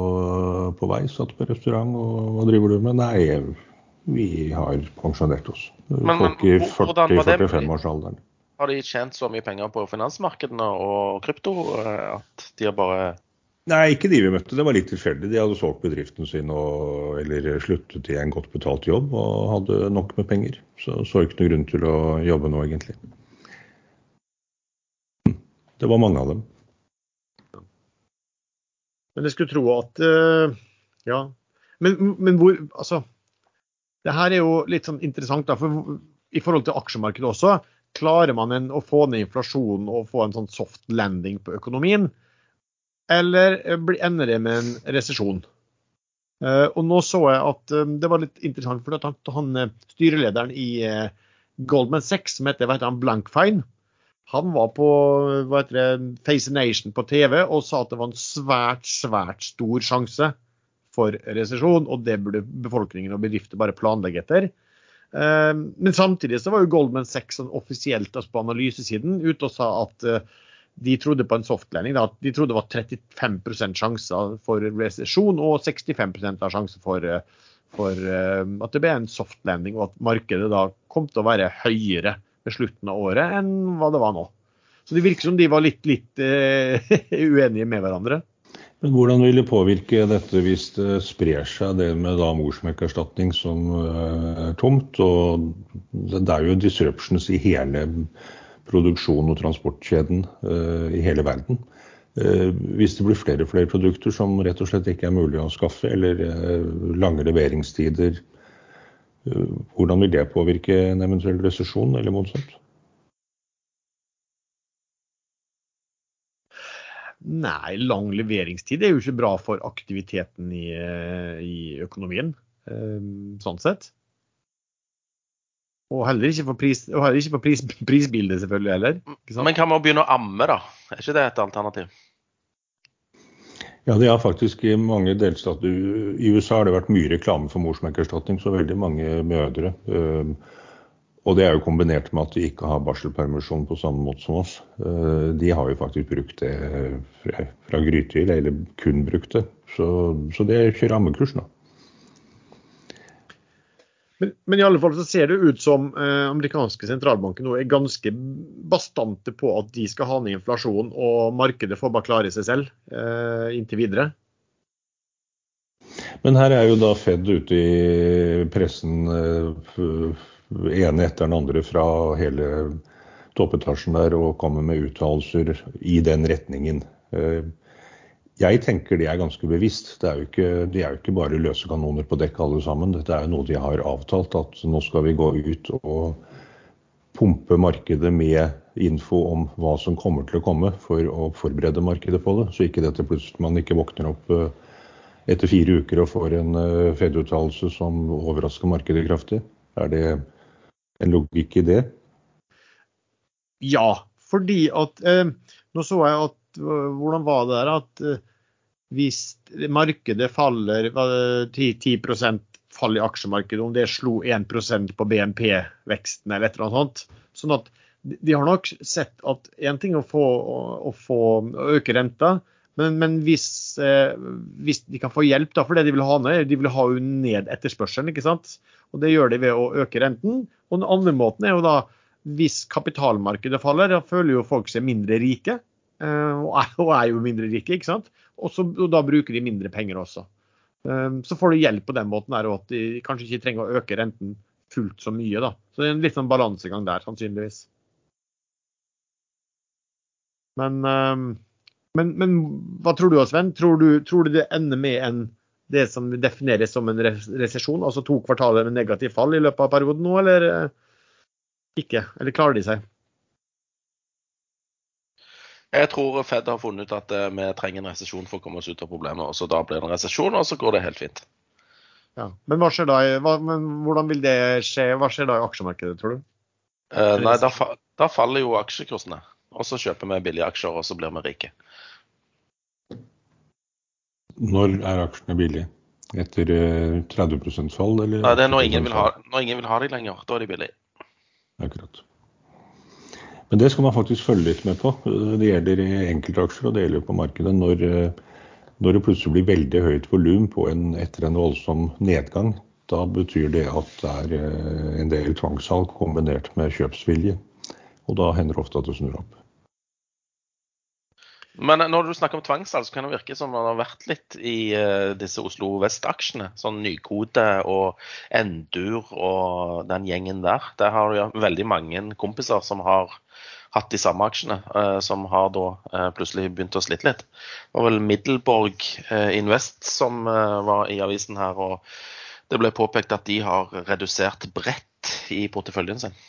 på vei, satt på restaurant og hva driver du med? Nei, vi har pensjonert oss. Men, Folk i 40-45-årsalderen. Har de tjent så mye penger på finansmarkedene og krypto eh, at de har bare Nei, ikke de vi møtte. Det var litt tilfeldig. De hadde solgt bedriften sin og, eller sluttet i en godt betalt jobb og hadde nok med penger. Så så ikke noe grunn til å jobbe nå, egentlig. Det var mange av dem. Men jeg skulle tro at uh, Ja. Men, men, hvor Altså. Det her er jo litt sånn interessant, da. For i forhold til aksjemarkedet også, klarer man en, å få ned inflasjonen og få en sånn soft landing på økonomien? Eller ender det med en resesjon? Eh, og nå så jeg at eh, det var litt interessant, for at han, han eh, styrelederen i Goldman Sachs, som heter, han Blankfein, han var på hva heter det, Face Nation på TV og sa at det var en svært, svært stor sjanse for resesjon, og det burde befolkningen og bedrifter bare planlegge etter. Men samtidig så var jo Goldman Sachs sånn offisielt altså på analysesiden ute og sa at de trodde på en softlanding. Da. De trodde det var 35% sjanser for resesjon og 65 av sjanse for, for uh, at det ble en softlanding, og at markedet da kom til å være høyere ved slutten av året enn hva det var nå. Så det virker som de var litt, litt uh, uenige med hverandre. Men Hvordan vil det påvirke dette hvis det sprer seg det med da morsmelkerstatning som er tomt? og Det er jo disruptions i hele produksjon- og transportkjeden i hele verden. Hvis det blir flere og flere produkter som rett og slett ikke er mulig å skaffe, eller lange leveringstider, hvordan vil det påvirke en eventuell resesjon, eller motsatt? Nei, lang leveringstid er jo ikke bra for aktiviteten i, eh, i økonomien, sånn sett. Og heller ikke for, pris, heller ikke for pris, prisbildet, selvfølgelig. heller. Men kan man begynne å amme, da? Er ikke det et alternativ? Ja, det er faktisk i mange delstater I USA har det vært mye reklame for morsmelkerstatning, så veldig mange mødre øh, og det er jo kombinert med at de ikke har barselpermisjon på samme måte som oss. Eh, de har jo faktisk brukt det fra, fra Grythyl, eller kun brukt det. Så, så det kjører ammekurs nå. Men, men, i alle fall så ser det ut som eh, amerikanske sentralbanker nå er ganske bastante på at de skal ha ned inflasjon, og markedet får bare klare seg selv eh, inntil videre. Men her er jo da Fed ute i pressen eh, ene etter den andre fra hele toppetasjen der og kommer med uttalelser i den retningen. Eh, jeg tenker det er ganske bevisst. Det er jo ikke, de er jo ikke bare løse kanoner på dekk alle sammen. Dette er jo noe de har avtalt, at nå skal vi gå ut og pumpe markedet med info om hva som kommer til å komme, for å forberede markedet på det. Så ikke dette plutselig man ikke våkner opp eh, etter fire uker og får en eh, Fed-uttalelse som overrasker markedet kraftig. Er det en logikk i det? Ja, fordi at eh, Nå så jeg at Hvordan var det der at eh, hvis markedet faller 10, 10 fall i aksjemarkedet, om det slo 1% på BNP-veksten eller et eller annet sånt. Sånn at de har nok sett at én ting er å få, å få øke renta, men, men hvis, eh, hvis, de kan få hjelp da, for det de vil ha ned, de vil ha ned etterspørselen. ikke sant? Og Det gjør de ved å øke renten. Og den andre måten er jo da hvis kapitalmarkedet faller, da føler jo folk seg mindre rike. Eh, og er, og er jo mindre rike, ikke sant. Og, så, og, da bruker de mindre penger også. Eh, så får du hjelp på den måten der, og at de kanskje ikke trenger å øke renten fullt så mye. da. Så det er en litt sånn balansegang der, sannsynligvis. Men, eh, men, men hva tror du, Sven? Tror du, tror du det ender med en det som defineres som en resesjon, altså to kvartaler med negativt fall i løpet av perioden nå, eller ikke? Eller klarer de seg? Jeg tror Fed har funnet ut at eh, vi trenger en resesjon for å komme oss ut av problemet. og så Da blir det en resesjon, og så går det helt fint. Ja, Men hva skjer da? Hva, men hvordan vil det skje? Hva skjer da i aksjemarkedet, tror du? Eh, nei, da, da, faller jo aksjekursene. Og så kjøper vi billige aksjer, og så blir vi rike. Når er aksjene billige? Etter 30 eh, fall? Eller Nei, det er når ingen, vil ha, når ingen vil ha de lenger. Da er de billige. Akkurat. Men det skal man faktisk følge litt med på. Det gjelder enkeltaksjer og det gjelder på markedet. Når, eh, når det plutselig blir veldig høyt volum etter en voldsom nedgang, da betyr det at det er eh, en del tvangssalg kombinert med kjøpsvilje. Og da hender det ofte at det snur opp. Men når du snakker om tvangssalg, så kan det virke som man har vært litt i uh, disse Oslo Vest-aksjene. Sånn Nykode og Endur og den gjengen der. Der har du veldig mange kompiser som har hatt de samme aksjene, uh, som har da plutselig begynt å slite litt. Det var vel Middelborg Invest som var i avisen her, og det ble påpekt at de har redusert bredt i porteføljen sin.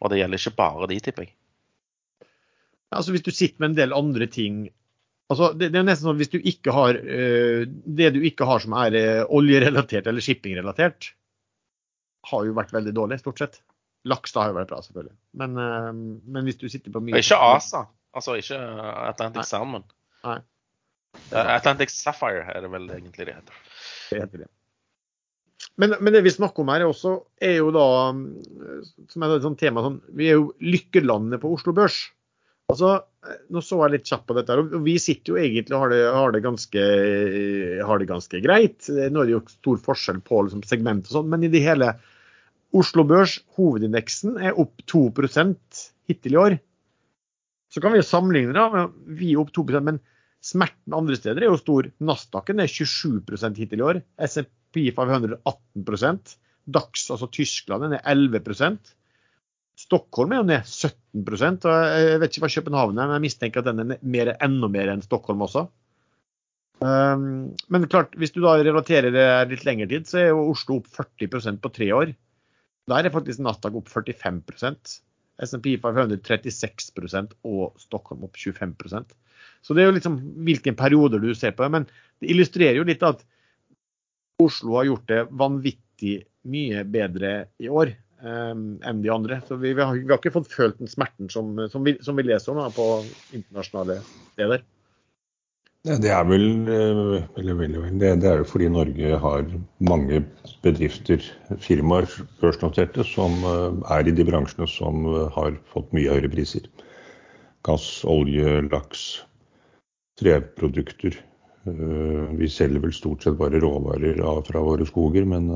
Og det gjelder ikke bare de, tipper jeg. Altså Hvis du sitter med en del andre ting altså det, det er nesten sånn Hvis du ikke har uh, det du ikke har som er uh, oljerelatert eller shippingrelatert, har jo vært veldig dårlig, stort sett. Laks da har jo vært bra, selvfølgelig. Men, uh, men hvis du sitter på mye Ikke ASA. Altså ikke Atlantic Nei. Salmon. Nei. Atlantic Sapphire er det vel egentlig det heter. Det heter det. Men, men, det vi snakker om her, er også er jo da som er et sånt tema sånn, Vi er jo lykkelandet på Oslo Børs. Altså, nå så jeg litt kjapt på dette, og vi sitter jo egentlig og har det, har det, ganske, har det ganske, greit. Nå er det jo stor forskjell på liksom, segment og sånn, men i det hele Oslo Børs, hovedindeksen, er opp 2% hittil i år. Så kan vi jo sammenligne da, vi er opp 2% men smerten andre steder er jo stor. Nasdaqen er 27% hittil i år. SMP 500 18% Dax, altså Tyskland, er 11 Stockholm er jo ned 17% og Jeg vet ikke hva København er, men jeg mistenker at den er mer, enda mer enn Stockholm også. Um, men klart, hvis du da relaterer det litt lengre tid, så er jo Oslo opp 40% på tre år. Der er faktisk Nasdaq opp 45% SMP 500 36% og Stockholm opp 25% Så det er jo liksom hvilken periode du ser på. Men det illustrerer jo litt at Oslo har gjort det vanvittig mye bedre i år enn de andre. Så vi, vi, har, vi, har, ikke fått følt den smerten som, som, vi, som vi, leser om da, på internasjonale steder. Det er vel, eller, eller vel, det, det er jo fordi Norge har mange bedrifter, firmaer, børsnoterte, som eh, er i de bransjene som eh, har fått mye høyere priser. Gass, olje, laks, treprodukter. Vi selger vel stort sett bare råvarer fra våre skoger, men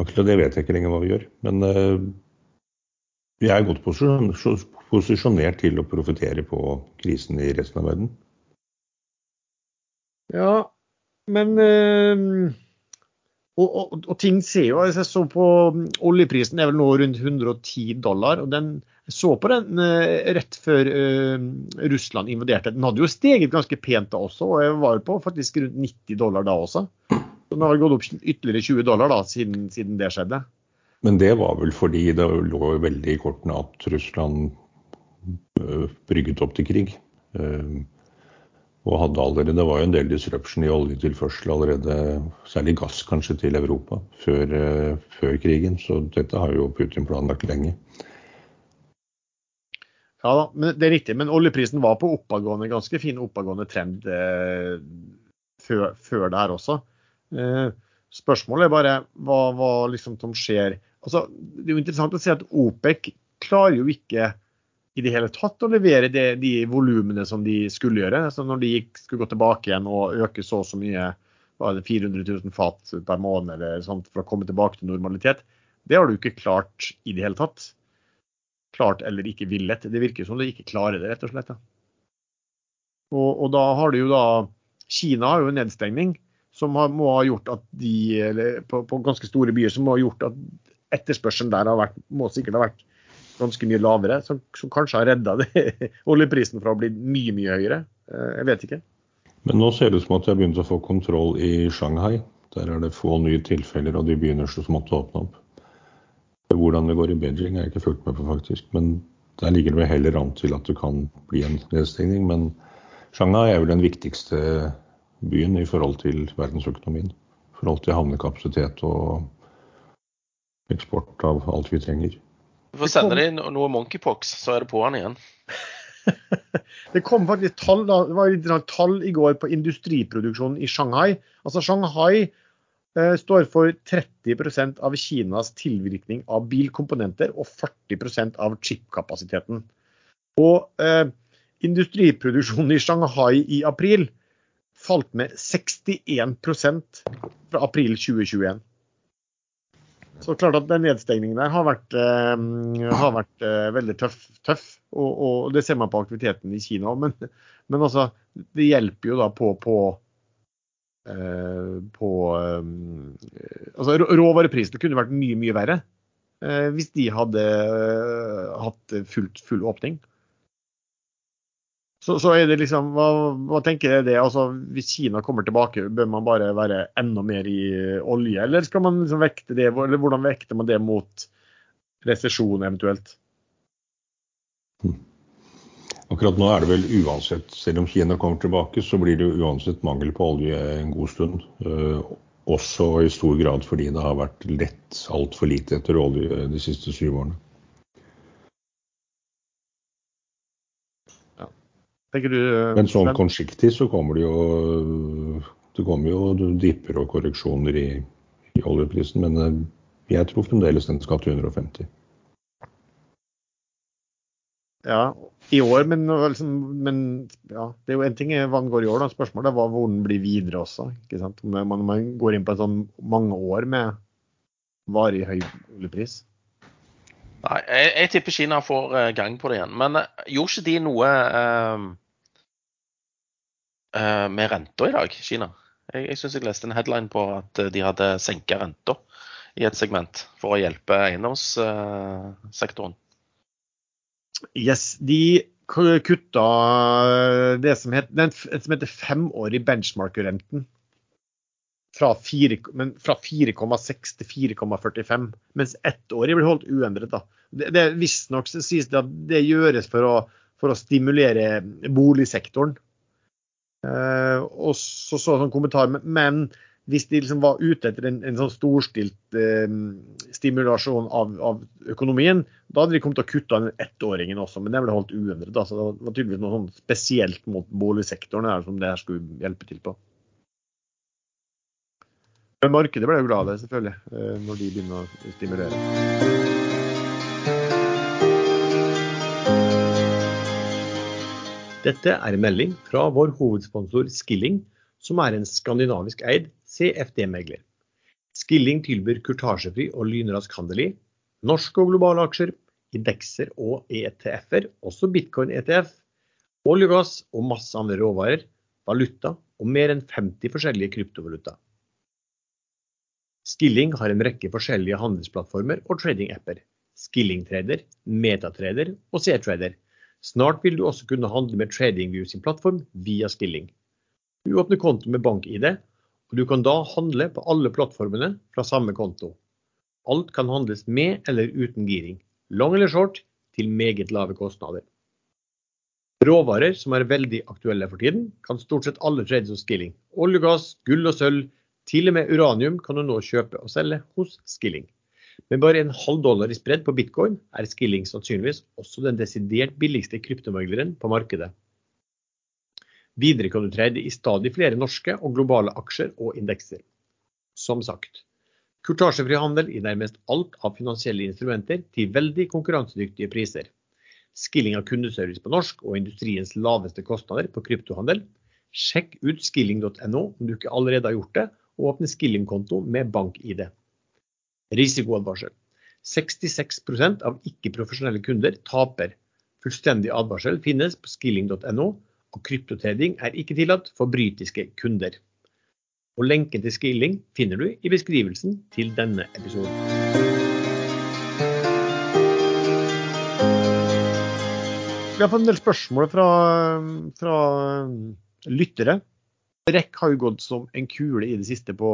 akkurat det vet jeg ikke lenger hva vi gjør. Men vi er godt posisjonert til å profitere på krisen i resten av verden. Ja, men uh, og, og, og, ting ser jo Jeg så på mm, oljeprisen er vel nå rundt 110 dollar. og den jeg så på den øh, rett før Russland invaderte. Den hadde jo steget ganske pent da også, og jeg var på faktisk rundt 90 dollar da også. Så den har gått opp ytterligere 20 dollar da, siden, siden det skjedde. Men det var vel fordi det lå veldig i kortene at Russland brygget opp til krig. Og hadde allerede, Det var jo en del disruption i oljetilførsel allerede, særlig gass kanskje, til Europa før, uh, før krigen. Så dette har jo Putin planlagt lenge. Ja da, men det er riktig. Men oljeprisen var på oppadgående, ganske fin oppadgående trend eh, før, før, det her også. Eh, spørsmålet er bare hva, hva liksom som skjer. Altså, det er jo interessant å se at OPEC klarer jo ikke i det hele tatt å levere det, de volumene som de skulle gjøre. Så når de gikk, skulle gå tilbake igjen og øke så og så mye, var det 400 000 fat per måned eller sånt for å komme tilbake til normalitet, det har du ikke klart i det hele tatt. Klart eller ikke villet. Det virker som du ikke klarer det, rett og slett. Og, og, da har du jo da Kina har jo en nedstengning som har, må ha gjort at de, eller på, på ganske store byer, som må ha gjort at etterspørselen der har vært, må sikkert ha vært ganske mye lavere, som, som kanskje har redda oljeprisen fra å bli mye, mye høyere. Eh, jeg vet ikke. Men nå ser det ut som at de har begynt å få kontroll i Shanghai. Der er det få nye tilfeller, og de begynner så smått å åpne opp. Hvordan det går i Beijing er jeg ikke fulgt med på, faktisk. Men der ligger det vel heller an til at det kan bli en nedstengning. Men Shanghai er vel den viktigste byen i forhold til verdensøkonomien. I forhold til havnekapasitet og eksport av alt vi trenger. Du får sende deg noe monkeypox, så er det på'n igjen. det kom faktisk tall, det var tall i går på industriproduksjonen i Shanghai. Altså Shanghai eh, står for 30% av Kinas tilvirkning av bilkomponenter og 40% av chipkapasiteten. Og eh, industriproduksjonen i Shanghai i april falt med 61% fra april 2021. Så klart at den nedstengningen der har vært, uh, har vært uh, veldig tøff. tøff og, og, det ser man på aktiviteten i Kina. Men, men altså, det hjelper jo da på, på, uh, på um, altså Råvareprisene kunne vært mye, mye verre hvis de hadde hatt fullt, full åpning. Så, så, er det liksom, hva, hva tenker dere det? Altså, Hvis Kina kommer tilbake, bør man bare være enda mer i olje? Eller skal man liksom vekte det, eller hvordan vekter man det mot resesjon eventuelt? Akkurat nå er det vel uansett, selv om Kina kommer tilbake, så blir det uansett mangel på olje en god stund. Uh, også i stor grad fordi det har vært lett altfor lite etter olje de siste syv årene. Du, eh, Men sånn kortsiktig så kommer det jo det kommer jo dipper og korreksjoner i, i oljeprisen. Men eh, jeg tror fremdeles den skal til 150. Ja, i år, men, liksom, men ja, det er jo en ting hva den går i år. da, Spørsmålet er hvor den blir videre også. ikke sant? Om man, man går inn på en sånn mange år med varig høy oljepris? Nei, jeg, jeg tipper Kina får eh, gang på det igjen. Men gjorde ikke de noe eh, med renta i dag, Kina? Jeg, jeg syns jeg leste en headline på at eh, de hadde senka renta i et segment for å hjelpe eiendomssektoren. Yes, de kutta det som, heter, den, som heter femårig benchmark-renten fra fire- men fra 4,6 til 4,45, mens ettårig blir holdt uendret. da. Det, det Visstnok sies det at det gjøres for å, for å stimulere boligsektoren. Eh, og så så sånn kommentar, men- hvis de liksom var ute etter en, en sånn storstilt eh, stimulasjon av, av økonomien, da hadde de kommet til å kutte den ettåringen også, men den ble holdt uendret. Da. Så det var- tydeligvis noe sånn spesielt mot boligsektoren her, som det her skulle hjelpe til på. Men markedet ble jo glad av det, selvfølgelig, eh, når de begynner å stimulere. Dette er en melding fra vår hovedsponsor Skilling, som er en skandinavisk eid CFD-megler. Skilling tilbyr kurtasjefri og lynrask handel i norske og globale aksjer, indekser og ETF-er, også bitcoin-ETF, olje og gass og masse andre råvarer, valuta og mer enn 50 forskjellige kryptovaluta. Skilling har en rekke forskjellige handelsplattformer og trading-apper. Skilling-trader, Metatrader og C-trader. Snart vil du også kunne handle med TradingView sin plattform via Skilling. Du åpner konto med bank-ID, og du kan da handle på alle plattformene fra samme konto. Alt kan handles med eller uten giring, long eller short, til meget lave kostnader. Råvarer som er veldig aktuelle for tiden, kan stort sett alle trades hos Skilling. Olje gass, gull og sølv, til og med uranium kan du nå kjøpe og selge hos Skilling. Med bare en halv dollar i spredd på bitcoin er Skilling sannsynligvis også den desidert billigste kryptomegleren på markedet. Videre kan du trade i stadig flere norske og globale aksjer og indekser. Som sagt, kurtasjefri handel i nærmest alt av finansielle instrumenter til veldig konkurransedyktige priser. Skilling av kundeservice på norsk og industriens laveste kostnader på kryptohandel. Sjekk ut skilling.no om du ikke allerede har gjort det, og åpne Skilling-konto med bank-ID. Risikoadvarsel. 66 av ikke-profesjonelle kunder taper. Fullstendig advarsel finnes på skilling.no, og kryptotrading er ikke tillatt for britiske kunder. Og Lenken til Skilling finner du i beskrivelsen til denne episoden. Vi har fått en del spørsmål fra, fra lyttere. REC har jo gått som en kule i det siste på,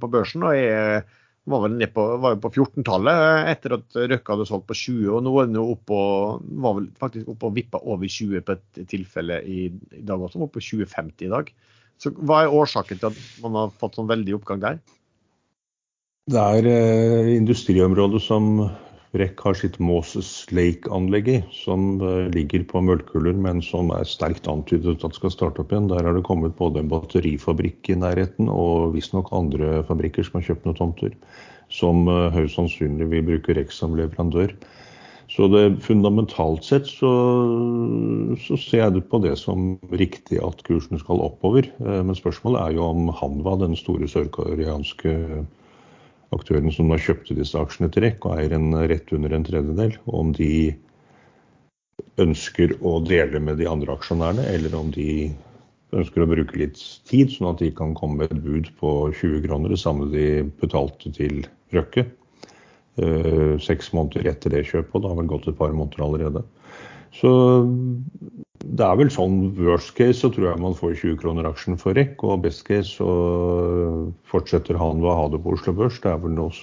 på børsen. og er var vel ned på, var på 14-tallet etter at Røkke hadde solgt på 20, og nå er den jo oppe og, var vel faktisk oppe og vippa over 20 på et tilfelle i, i dag også, oppe på 2050 i dag. Så Hva er årsaken til at man har fått sånn veldig oppgang der? Det er eh, industriområdet som REC har sitt Moses Lake-anlegg i, som eh, ligger på Møllkuller, men som er sterkt antydet at skal starte opp igjen. Der har det kommet både en batterifabrikk i nærheten og visstnok andre fabrikker som har kjøpt noen tomter, som eh, høyst sannsynlig vil bruke REC som leverandør. Så det, fundamentalt sett så, så ser jeg det på det som riktig at kursen skal oppover. Eh, Men spørsmålet er jo om Hanwa, den store sørkoreanske aktøren som da kjøpte disse aksjene til REC og eier en rett under en tredjedel, om de ønsker å dele med de andre aksjonærene, eller om de ønsker å bruke litt tid, sånn at de kan komme med et bud på 20 kroner, det samme de betalte til Røkke. Eh, Seks måneder etter det kjøpet, og det har vel gått et par måneder allerede. Så det er vel sånn worst case så tror jeg man får 20 kroner aksjen for REC, og best case så fortsetter han å ha det på Oslo Børs. Det er vel noe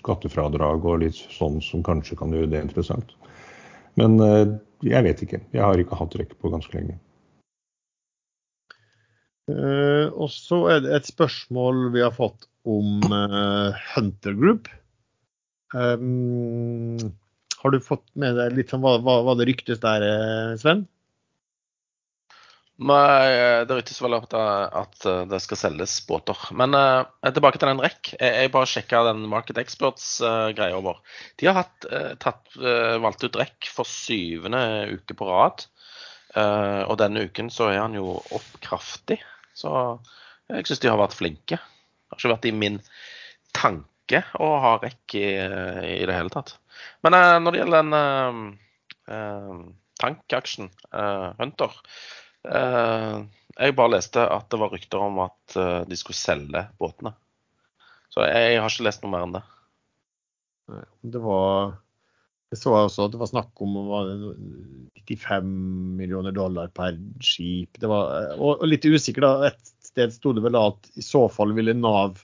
skattefradrag og litt sånn som kanskje kan gjøre det interessant. Men eh, jeg vet ikke. Jeg har ikke hatt REC på ganske lenge. Uh, og så er det et spørsmål vi har fått om uh, Hunter Group. Um, har du fått med deg litt sånn hva, hva, hva det ryktes der, Sven? Nei, eh, det ryktes vel at, at det skal selges båter. Men uh, tilbake til den REC. Jeg, jeg bare sjekka den Market Experts-greia over. De har hatt, uh, tatt, eh, valgt ut REC for syvende uke på rad. Eh, og denne uken så er han jo opp kraftig. Så jeg syns de har vært flinke. Det har ikke vært i min tanke å ha rekk i, i det hele tatt. Men eh, når det gjelder den eh, eh, tankaksjen, eh, Hunter eh, Jeg bare leste at det var rykter om at eh, de skulle selge båtene. Så jeg, har ikke lest noe mer enn det. Det var Jeg så også at det var snakk om var 95 millioner dollar per skip. Det var, og, og litt usikker, da. Et sted sto det vel at i så fall ville Nav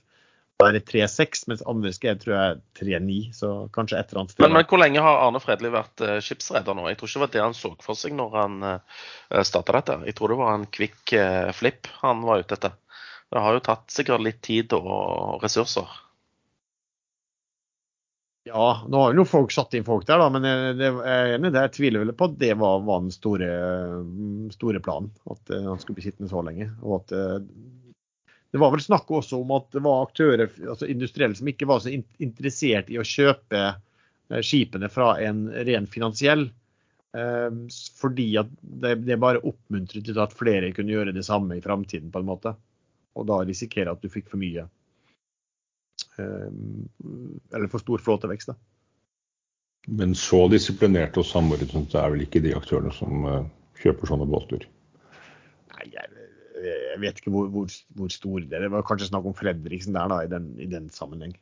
være 3,6, mens andre skrev tror jeg 3-9. Så kanskje et eller annet sted. Men, men hvor lenge har Arne Fredli vært uh, skipsreder nå? Jeg tror ikke det var det han så for seg når han uh, starta dette. Jeg tror det var en kvikk uh, flip han var ute etter. Det har jo tatt sikkert litt tid og ressurser. Ja, nå har jo folk satt inn folk der, da, men jeg, det, jeg er enig. Jeg tviler vel på at det var, var den store, store, planen. At han skulle bli sittende så lenge. og at Det var vel snakk også om at det var aktører, altså industrielle, som ikke var så interessert i å kjøpe uh, skipene fra en ren finansiell. fordi at det, bare oppmuntret til at flere kunne gjøre det samme i framtiden, på en måte. Og da risikere at du fikk for mye eller for stor flåtevekst. Da. Men så disiplinerte og samordnet er vel ikke de aktørene som kjøper sånne båter? Nei, jeg, jeg vet ikke hvor, hvor, hvor stor det er. Det var kanskje snakk om Fredriksen der da, i den, i den sammenheng.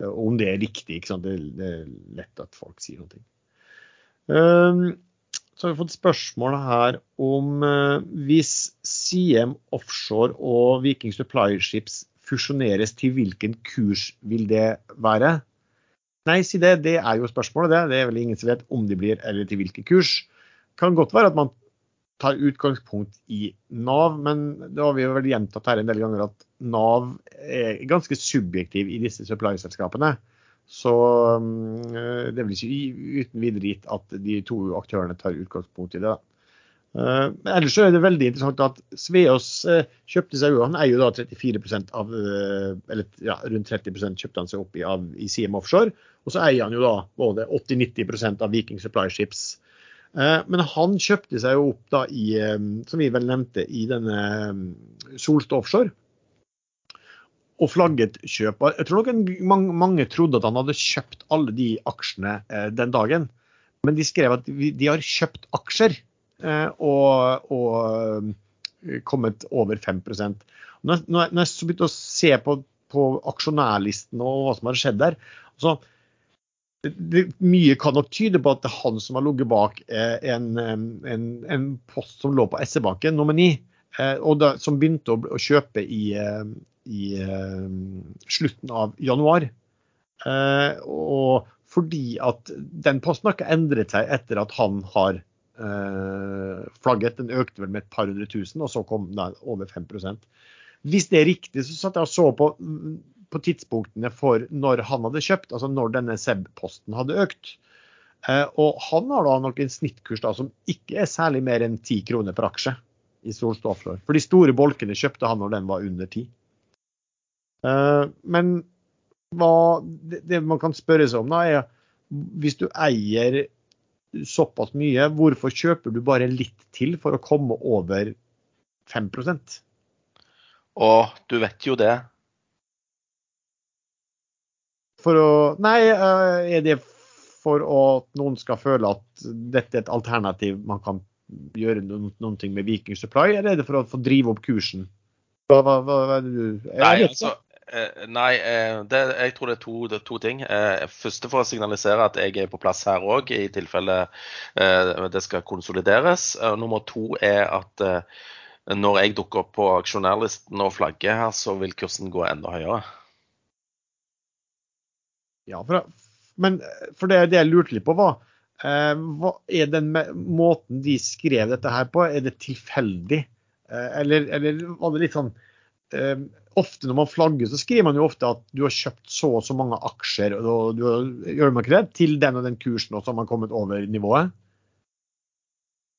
Om det er riktig, ikke sant? Det, det er lett at folk sier noe. Um, så har vi fått spørsmål her om uh, hvis CM Offshore og Viking Supply Ships fusjoneres, til hvilken kurs vil det være? Nei, si det. Det er jo spørsmålet, det. Det er vel ingen som vet om de blir, eller til hvilken kurs. Kan godt være at man tar utgangspunkt i Nav, men det har vi vel gjentatt her en del ganger at Nav er ganske subjektiv i disse supply-selskapene. Så um, det vel ikke uten videre gitt at de to aktørene tar utgangspunkt i det. Men ellers er det veldig interessant at Sveås uh, kjøpte seg han eier jo da 34% av, uh, eller ja, rundt 30 kjøpte han seg opp i, av, i CM Offshore. Og så eier han jo da både 80-90% av Viking Supply Ships. Men han kjøpte seg jo opp da i, som vi vel nevnte, i denne Solstad Offshore og flagget kjøp. Jeg tror nok mange, mange, trodde at han hadde kjøpt alle de aksjene eh, den dagen. Men de skrev at de, har kjøpt aksjer eh, og, og, kommet over 5 Når, når jeg begynte å se på, på aksjonærlisten og hva som har skjedd der så det, Mye kan nok tyde på at det er han som har ligget bak eh, en, en, en, post som lå på SE-banken, nummer 9. Eh, og da, som begynte å, å kjøpe i, eh, i slutten av januar. Og fordi at den posten har ikke endret seg etter at han har flagget. Den økte vel med et par hundre tusen, og så kom den over 5% Hvis det er riktig, så satt jeg og så på, på tidspunktene for når han hadde kjøpt, altså når denne SEB-posten hadde økt. og han har da nok en snittkurs da, som ikke er særlig mer enn 10 kroner per aksje i Solstad. For de store bolkene kjøpte han når den var under 10. Eh, men hva, det man kan spørre seg om, da, er hvis du eier såpass mye, hvorfor kjøper du bare litt til for å komme over 5% Og du vet jo det. For å Nei, eh, er det for at noen skal føle at dette er et alternativ man kan gjøre noen, noen ting med Viking Supply, eller er det for å få drive opp kursen? Hva, hva, hva, er det du Nei, altså, Eh, nei, eh, det, jeg tror det er to, det er to ting. Første for å signalisere at jeg er på plass her òg, i tilfelle det skal konsolideres. Nummer to er at når jeg dukker opp på aksjonærlisten og flagget her, så vil kursen gå enda høyere. Ja, for, men for det, det jeg lurte litt på, var hva er den måten de skrev dette her på, er det tilfeldig? Eller, eller var det litt sånn ofte når man flagger, så skriver man jo ofte at du har kjøpt så og så mange aksjer og du, gjør man ikke det, til den og den kursen, og så har man kommet over nivået.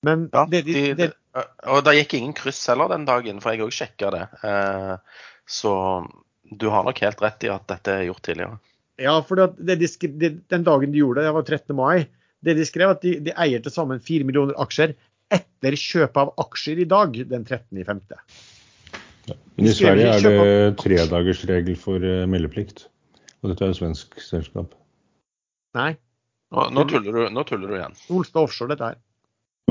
Men ja, det, det, de, det, Og det gikk ingen kryss heller den dagen, for jeg òg sjekka det. Eh, så du har nok helt rett i at dette er gjort tidligere. Ja, for den dagen de gjorde det, det var 13. mai, det de skrev at de, de eier til sammen 4 millioner aksjer etter kjøp av aksjer i dag, den 13.5. Men i Sverige er det tredagersregel for eh, meldeplikt. Og dette er jo svensk selskap. Nei. Nå, nå, tuller du, nå tuller du igjen. Olstad Offshore, dette her.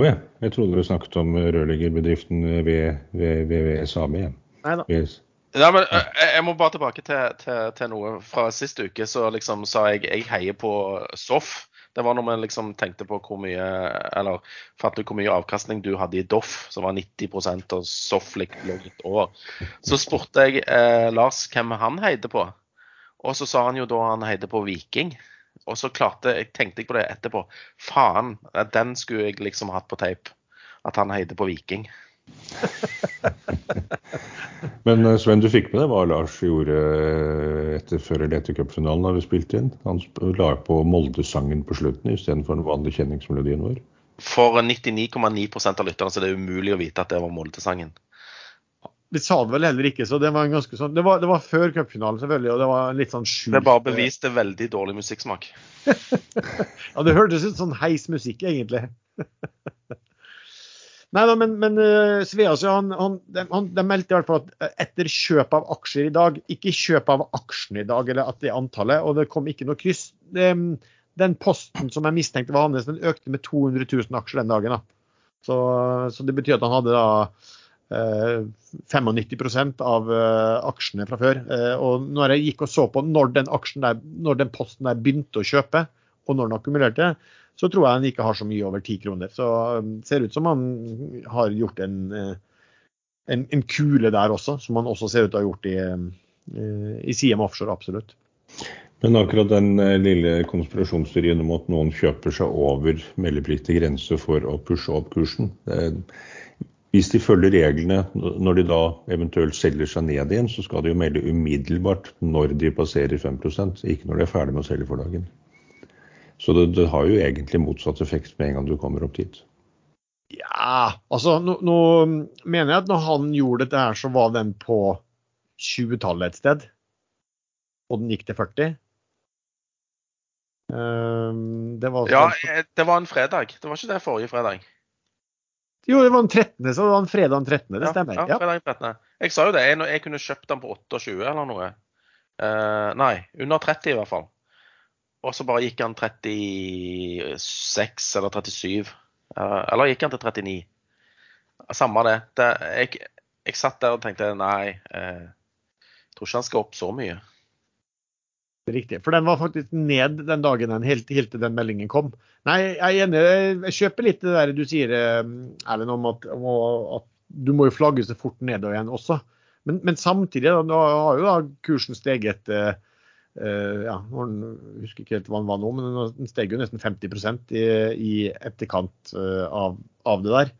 Å ja. Jeg trodde du snakket om rørleggerbedriften VVSAB. Nei da. VS. Ja, men eh, jeg, må bare tilbake til, til, til noe fra sist uke. Så liksom sa jeg jeg heier på Soff. Det var når vi liksom tenkte på hvor mye Eller fant ut hvor mye avkastning du hadde i Doff, som var 90 og Soff lå litt over. Så spurte jeg eh, Lars hvem han heide på. Og så sa han jo da han heide på Viking. Og så klarte jeg, tenkte jeg på det etterpå. Faen, den skulle jeg liksom hatt på tape. At han heide på Viking. Men eh, Sven, du fikk med deg hva Lars gjorde eh, etter før eller etter cupfinalen da vi spilte inn? Han la på Molde-sangen på slutten istedenfor den vanlige kjenningsmelodien vår. For 99,9% av lytterne så det er umulig å vite at det var Molde-sangen. Vi sa det vel heller ikke, så det var en ganske sånn Det var, det var før cupfinalen, selvfølgelig, og det var litt sånn skjult Det bare beviste veldig dårlig musikksmak. ja, det hørtes ut som heis musikk, egentlig. Nei da, men, men uh, Sveas han, han, de, han, de, meldte i hvert fall at eh, etter kjøp av aksjer i dag, ikke kjøp av aksjene i dag, eller at det er antallet, og det kom ikke noe kryss. Det, den posten som jeg mistenkte var hans, den økte med 200 000 aksjer den dagen. da. Så, så det betyr at han hadde da eh, 95% av eh, aksjene fra før. Eh, og når jeg gikk og så på når den, der, når den posten der begynte å kjøpe, og når den akkumulerte, så tror jeg han ikke har så mye over ti kroner. Så um, ser ut som han har gjort en, eh, en, en, kule der også, som han også ser ut til å ha gjort i, eh, i CM Offshore, absolutt. Men akkurat den eh, lille konspirasjonsteorien om at noen kjøper seg over meldepliktig grense for å pushe opp kursen Hvis de følger reglene når de da eventuelt selger seg ned igjen, så skal de jo melde umiddelbart når de passerer 5 ikke når de er ferdig med å selge for dagen. Så det, det, har jo egentlig motsatt effekt med en gang du kommer opp dit. Ja, altså nå, nå mener jeg at når han gjorde dette her, så var den på 20-tallet et sted. Og den gikk til 40. Um, det var ja, en... det var en fredag. Det var ikke det forrige fredag? Jo, det var den 13., så det var en fredag den 13. Det stemmer. Ja, ja fredag 13. Jeg sa jo det. Jeg, jeg kunne kjøpt den på 28 eller noe. Uh, nei, under 30 i hvert fall. Og så bare gikk han 36 eller 37. Eller gikk han til 39? Samme det. det jeg, jeg, satt der og tenkte nei, eh, jeg tror ikke han skal opp så mye. Riktig. For den var faktisk ned den dagen den, helt, helt til den meldingen kom. Nei, jeg er enig. Jeg kjøper litt det der du sier, eh, Erlend, om at, om at, du må jo flagge så fort nedover igjen også. Men, men samtidig da, har jo da kursen steget eh, ja, Jeg husker ikke helt hva den var nå, men den steg jo nesten 50 i, i etterkant uh, av, av, det der.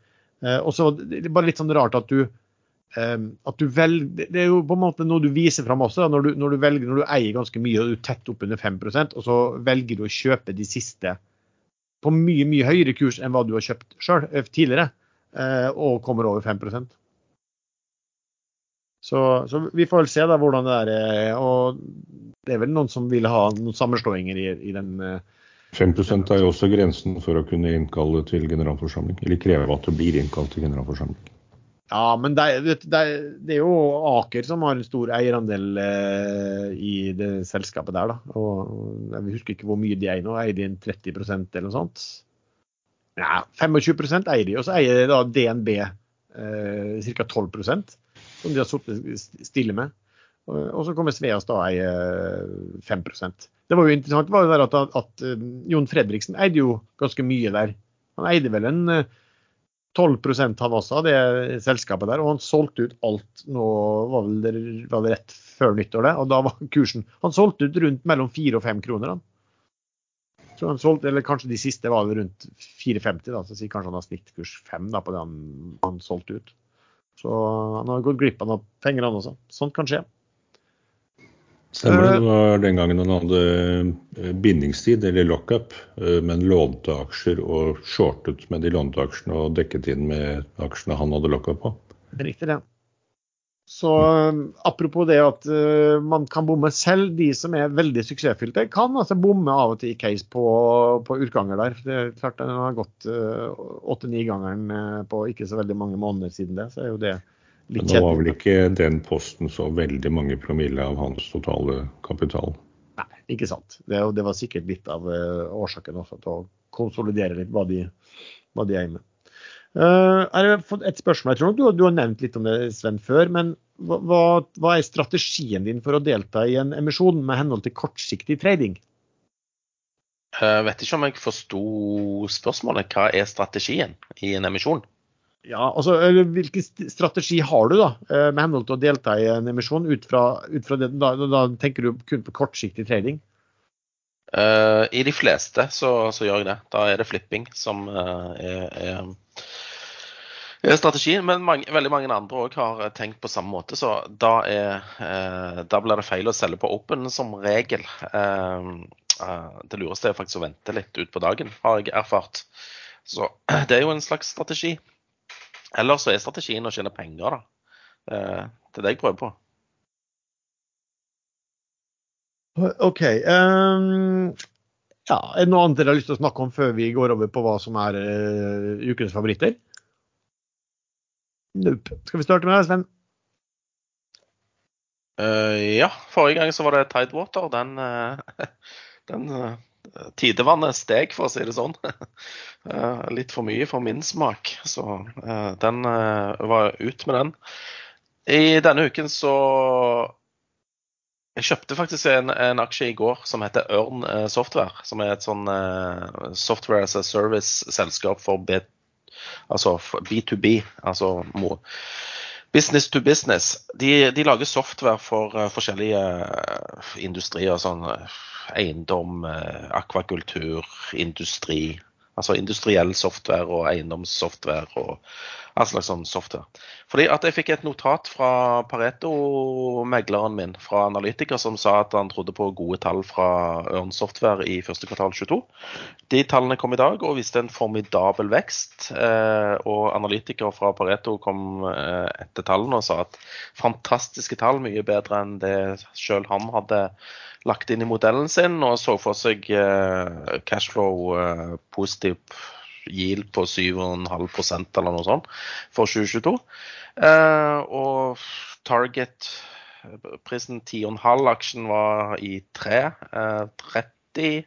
Uh, og så bare litt sånn rart at du at du velger, Det er jo på en måte noe du viser fram også. Når du, når du, velger, når du eier ganske mye og du er tett oppunder 5% og så velger du å kjøpe de siste på mye mye høyere kurs enn hva du har kjøpt sjøl tidligere, og kommer over 5 så, så, vi får vel se da hvordan det er. Eh, og det er vel noen som vil ha noen sammenslåinger i, i den 5 eh, er jo også grensen for å kunne innkalle til generalforsamling, eller kreve at det blir innkalt til generalforsamling. Ja, men det, det, det, er jo Aker som har en stor eierandel eh, i det selskapet der. da. Og Jeg husker ikke hvor mye de eier nå. Eier de 30% eller noe sånt? Ja, 25% eier de, og så eier da DNB eh, ca. 12 som de har sittet stille med. Og så kommer Sveas da og 5% Det var jo interessant var jo at, at, eh, Jon Fredriksen eide jo ganske mye der. Han eide vel en 12 eh, han også av det selskapet der, og han solgte ut alt nå var vel det, var det rett før nyttår, det, og da var kursen Han solgte ut rundt mellom 4 og 5 kroner, han. Så han solgte, eller kanskje de siste var rundt 4,50, da, så sier kanskje han har snittkurs 5 da, på det han, han solgte ut. Så han har gått glipp av penger, han også. Sånt kan skje. Stemmer det. Det var den gangen han hadde eh, bindingstid, eller lockup, eh, men lånte aksjer og shortet med de lånte aksjene og dekket inn med aksjene han hadde lockup på. Det riktig, det. Så apropos det at uh, man kan bomme selv, de som er veldig suksessfylte, kan altså bomme av og til i case på, på utganger der. Det er klart Den har gått åtte-ni-gangeren uh, på ikke så veldig mange måneder siden det. så er jo det litt Men Nå var vel ikke den posten så veldig mange promille av hans totale kapital? Nei, ikke sant. Det, det var sikkert litt av uh, årsaken også til å konsolidere litt hva de, hva de eier med. Uh, et spørsmål. Jeg tror du, du, har nevnt litt om det, Sven, før. Men hva, hva, er strategien din for å delta i en emisjon med henhold til kortsiktig trading? Jeg vet ikke om jeg forsto spørsmålet. Hva er strategien i en emisjon? Ja, altså Hvilken strategi har du da, med henhold til å delta i en emisjon? Ut fra, ut fra det, da, da, tenker du kun på kortsiktig trading? Uh, I de fleste så, så, gjør jeg det. Da er det flipping som uh, er, er, strategien. Men mange, veldig mange andre òg har tenkt på samme måte, så da, er, uh, da blir det feil å selge på open som regel. det lureste er faktisk å vente litt ut på dagen, har jeg erfart. Så det er jo en slags strategi. Eller så er strategien å tjene penger, da. det er det jeg prøver på. OK. Um, ja, er det noe annet dere har lyst til å snakke om før vi går over på hva som er uh, ukens favoritter? Nope. Skal vi starte med deg, Sven? Uh, ja, forrige gang så var det Tidewater. Den, uh, den tidevannet steg, for å si det sånn. litt for mye for min smak. Så den var ut med den. I denne uken så jeg kjøpte faktisk en, en, aksje i går som heter Ørn eh, Software. Som er et sånn uh, software as a service-selskap for B, altså B2B. Altså business to business. De, de lager software for uh, forskjellige uh, industrier. Sånn eiendom, akvakultur, industri. Altså industriell software og eiendomssoftware og all slags sånn software. Fordi at jeg fikk et notat fra Pareto-megleren min, fra analytiker, som sa at han trodde på gode tall fra Ørn Software i første kvartal 22. De tallene kom i dag og viste en formidabel vekst. Eh, og analytikere fra Pareto kom eh, etter tallene og sa at fantastiske tall, mye bedre enn det sjøl han hadde lagt inn i modellen sin, og så for seg eh, cashflow positiv yield på 7,5% eller noe sånt for 2022. Eh, og Target-prisen 10,5 aksjen var i 3. Eh, 30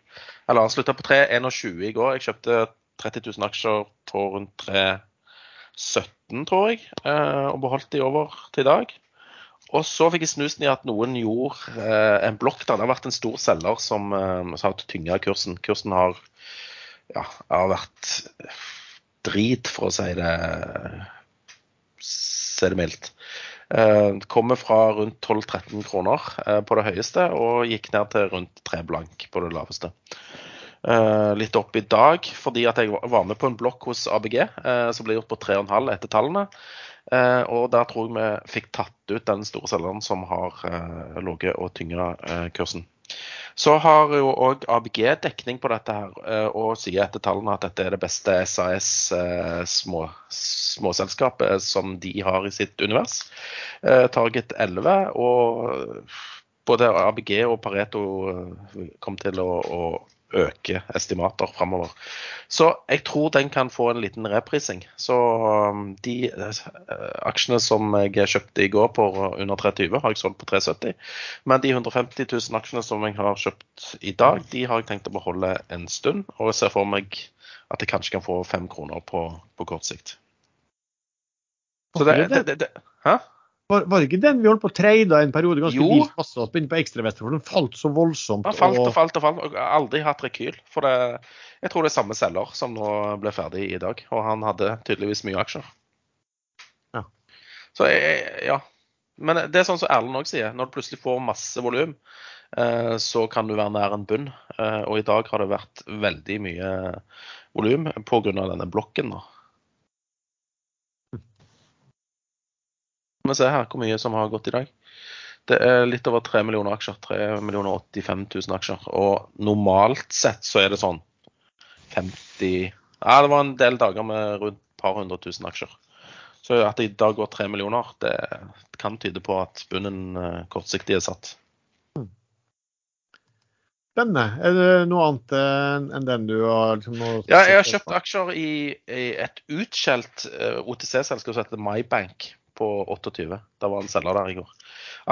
Eller slutta på 3,21 i går. Jeg kjøpte 30 000 aksjer på rundt 3,17, tror jeg, eh, og beholdt de over til i dag. Og så fikk jeg snusen i at noen gjorde eh, en blokk der. Det har vært en stor selger som, eh, som har tynga kursen. Kursen har ja, har vært drit, for å si det, si det mildt. Eh, kommer fra rundt 12-13 kroner eh, på det høyeste og gikk ned til rundt 3 blank på det laveste. Uh, litt opp i dag fordi at jeg var med på en blokk hos ABG som ble gjort på 3,5 etter tallene. Og der tror jeg vi fikk tatt ut den store selgeren som har ligget og tynga kursen. Så har jo òg ABG dekning på dette her, eh, og sier etter tallene at dette er det beste SAS-småselskapet små, som de har i sitt univers. Eh, Target 11 og både ABG og Pareto kom til å, å øke estimater framover. Så jeg tror den kan få en liten reprising. Så um, de uh, aksjene som jeg kjøpte i går på under 320, har jeg solgt på 370. Men de 150 000 aksjene som jeg har kjøpt i dag, de har jeg tenkt å beholde en stund. Og jeg ser for meg at jeg kanskje kan få fem kroner på, på kort sikt. Så det, det, det, det Hæ? Var, var, ikke den vi holdt på å trade en periode ganske jo. vilt masse begynte på ekstravester, for den falt så voldsomt? Den falt og falt og falt. og Aldri hatt rekyl. For det, jeg tror det er samme selger som nå ble ferdig i dag. Og han hadde tydeligvis mye aksjer. Ja. Så ja. Men det er sånn som Erlend òg sier. Når du plutselig får masse volum, eh, så kan du være nær en bunn. Eh, og i dag har det vært veldig mye volum pga. denne blokken. da. Vi se her hvor mye som har gått i dag. Det er litt over 3 millioner aksjer. 3 millioner 85 000 aksjer. Og normalt sett så er det sånn 50 Ja, det var en del dager med rundt et par hundre tusen aksjer. Så at det i dag går 3 millioner, det kan tyde på at bunnen eh, kortsiktig er satt. Spennende. Er det noe annet enn den du har liksom, Ja, jeg har kjøpt aksjer i, i et utskjelt eh, OTC-selskap som heter MyBank på 28. Da var en selger der i går.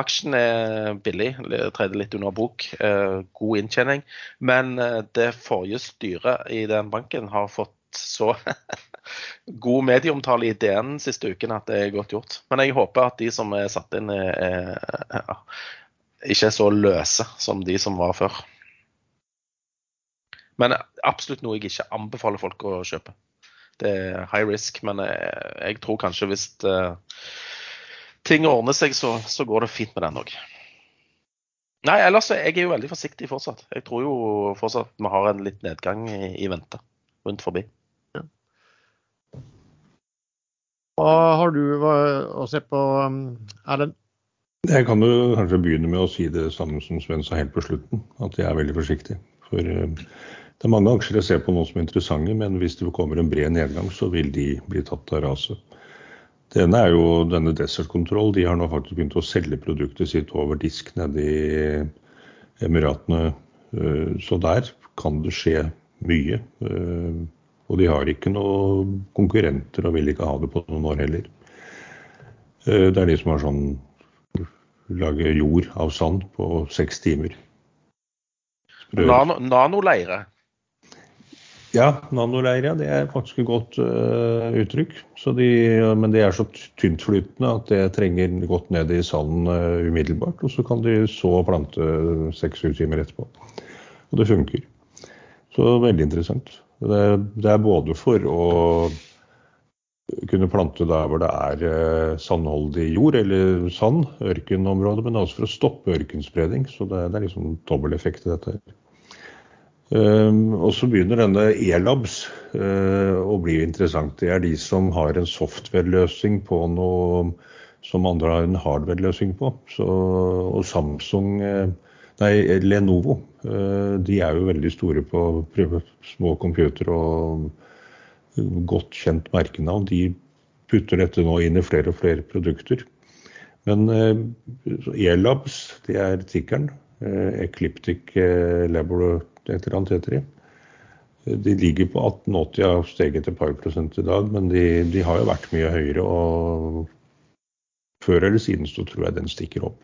Aksjen er billig, tredje litt under bok. God inntjening. Men det forrige styret i den banken har fått så god medieomtale i DN siste uken at det er godt gjort. Men jeg håper at de som er satt inn, er, er, ikke er så løse som de som var før. Men absolutt noe jeg ikke anbefaler folk å kjøpe. Det er high risk, men jeg, jeg tror kanskje hvis det, ting ordner seg, så, så, går det fint med den òg. Nei, ellers jeg er jo veldig forsiktig fortsatt. Jeg tror jo fortsatt vi har en litt nedgang i, i vente rundt forbi. Hva har du å se på, um, Erlend? Jeg kan jo kanskje begynne med å si det samme som Sven sa helt på slutten, at jeg er veldig forsiktig. For uh, det er mange aksjer jeg ser på nå som er interessante, men hvis det kommer en bred nedgang, så vil de bli tatt av raset. Det ene er jo denne Desert Control. De har nå faktisk begynt å selge produktet sitt over disk nede i Emiratene. Uh, så der kan det skje mye. Uh, og de har ikke noen konkurrenter og vil ikke ha det på noen år heller. Eh, det er de som har sånn lager jord av sand på seks timer. Nano, nanoleire? Ja, nanoleire det er faktisk et godt uh, uttrykk. De, men det er så tyntflytende at det trenger godt ned i sanden uh, umiddelbart. Og så kan de så plante seks-syv timer etterpå. Og det funker. Så veldig interessant. Det, det, er både for å kunne plante der hvor det er eh, sandholdig jord, eller sand, ørkenområde, men også for å stoppe ørkenspredning. Så det, det er liksom dobbel effekt i dette. Um, og så begynner denne E-labs uh, å bli interessant. Det er de som har en software-løsning på noe som andre har en hardware-løsning på. Så, og Samsung uh, Nei, Lenovo. Eh, de er jo veldig store på små computere og godt kjent merkenavn. De putter dette nå inn i flere og flere produkter. Men eh, E-labs, det er tikkeren. Eh, Ecliptic Laboratory, et eller annet heter de. Ligger på 1880, har steget et par prosent i dag, men de, de har jo vært mye høyere. og Før eller siden så tror jeg den stikker opp.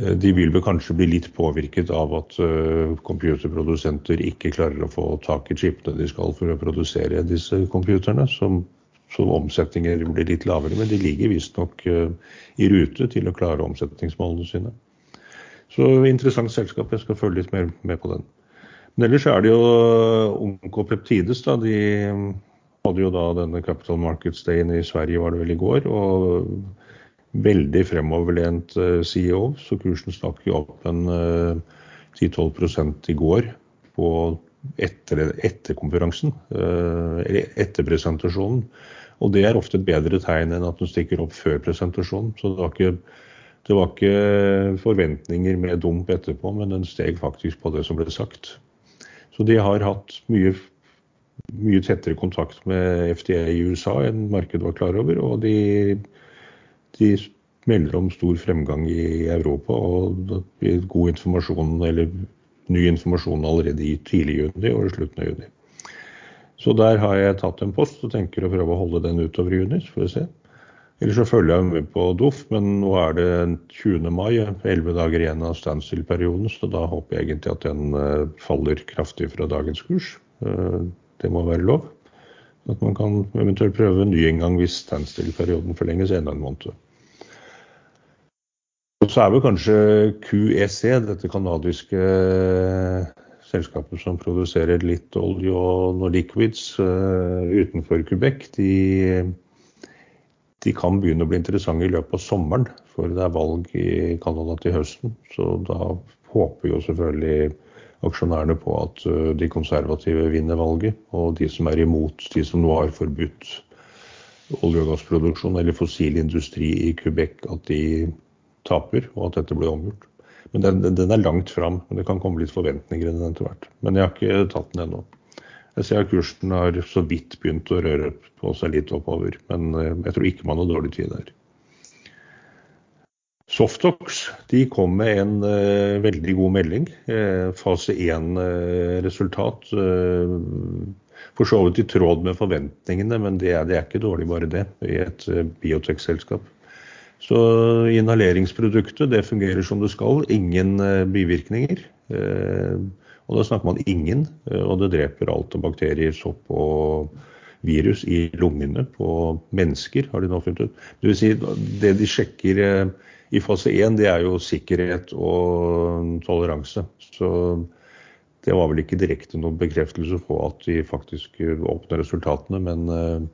Eh, de vil vel kanskje bli litt påvirket av at uh, computerprodusenter ikke klarer å få tak i chipene de skal for å produsere disse computerne. Som, som omsetninger blir litt lavere, men de ligger visstnok uh, i rute til å klare omsetningsmålene sine. Så interessant selskap. Jeg skal følge litt mer med på den. Men ellers er det jo Onkopeptides. da, De hadde jo da denne Capital Markets Dayen i Sverige var det vel i går. og veldig fremoverlent eh, CEO, så kursen stakk jo opp en 10-12 eh, i går på etter, etter konferansen, eh, eller etter presentasjonen. Og det er ofte et bedre tegn enn at den stikker opp før presentasjonen. Så det var ikke, det var ikke forventninger med dump etterpå, men den steg faktisk på det som ble sagt. Så de har hatt mye, mye tettere kontakt med FDA i USA enn markedet var klar over. og de de melder om stor fremgang i Europa og god informasjon, eller ny informasjon allerede i tidlig juni og i slutten av juni. Så der har jeg tatt en post og tenker å prøve å holde den utover juni. så får vi se. Eller så følger jeg med på Doff, men nå er det 20. mai, 11 dager igjen av standstill-perioden, så da håper jeg egentlig at den eh, faller kraftig fra dagens kurs. Eh, det må være lov. At man kan eventuelt prøve en ny inngang hvis standstill-perioden forlenges enda en måned. Så er vel kanskje QEC, dette canadiske eh, selskapet som produserer litt olje og noe liquids utenfor Quebec, de, de, kan begynne å bli interessante i løpet av sommeren. For det er valg i Canada til høsten. Så da håper jo selvfølgelig aksjonærene på at de konservative vinner valget. Og de som er imot, de som nå har forbudt olje- og gassproduksjon eller fossil industri i Quebec, at de taper, og at dette blir omgjort. Men den, den er langt fram. men Det kan komme litt forventninger i den etter hvert. Men jeg har ikke tatt den ennå. Jeg ser at kursen har så vidt begynt å røre på seg litt oppover. Men eh, jeg tror ikke man har dårlig tid der. Softox de kom med en uh, veldig god melding. Uh, fase 1-resultat. Uh, for så vidt i tråd med forventningene, men det det er, ikke dårlig bare det i et biotekselskap. Så inhaleringsproduktet det fungerer som det skal. Ingen bivirkninger. Eh, og da snakker man ingen, eh, og det dreper alt av bakterier, sopp og virus i lungene på mennesker, har de nå funnet ut. Det vil si, det de sjekker i fase 1, det er jo sikkerhet og toleranse. Så det var vel ikke direkte noen bekreftelse på at de faktisk oppnår resultatene, men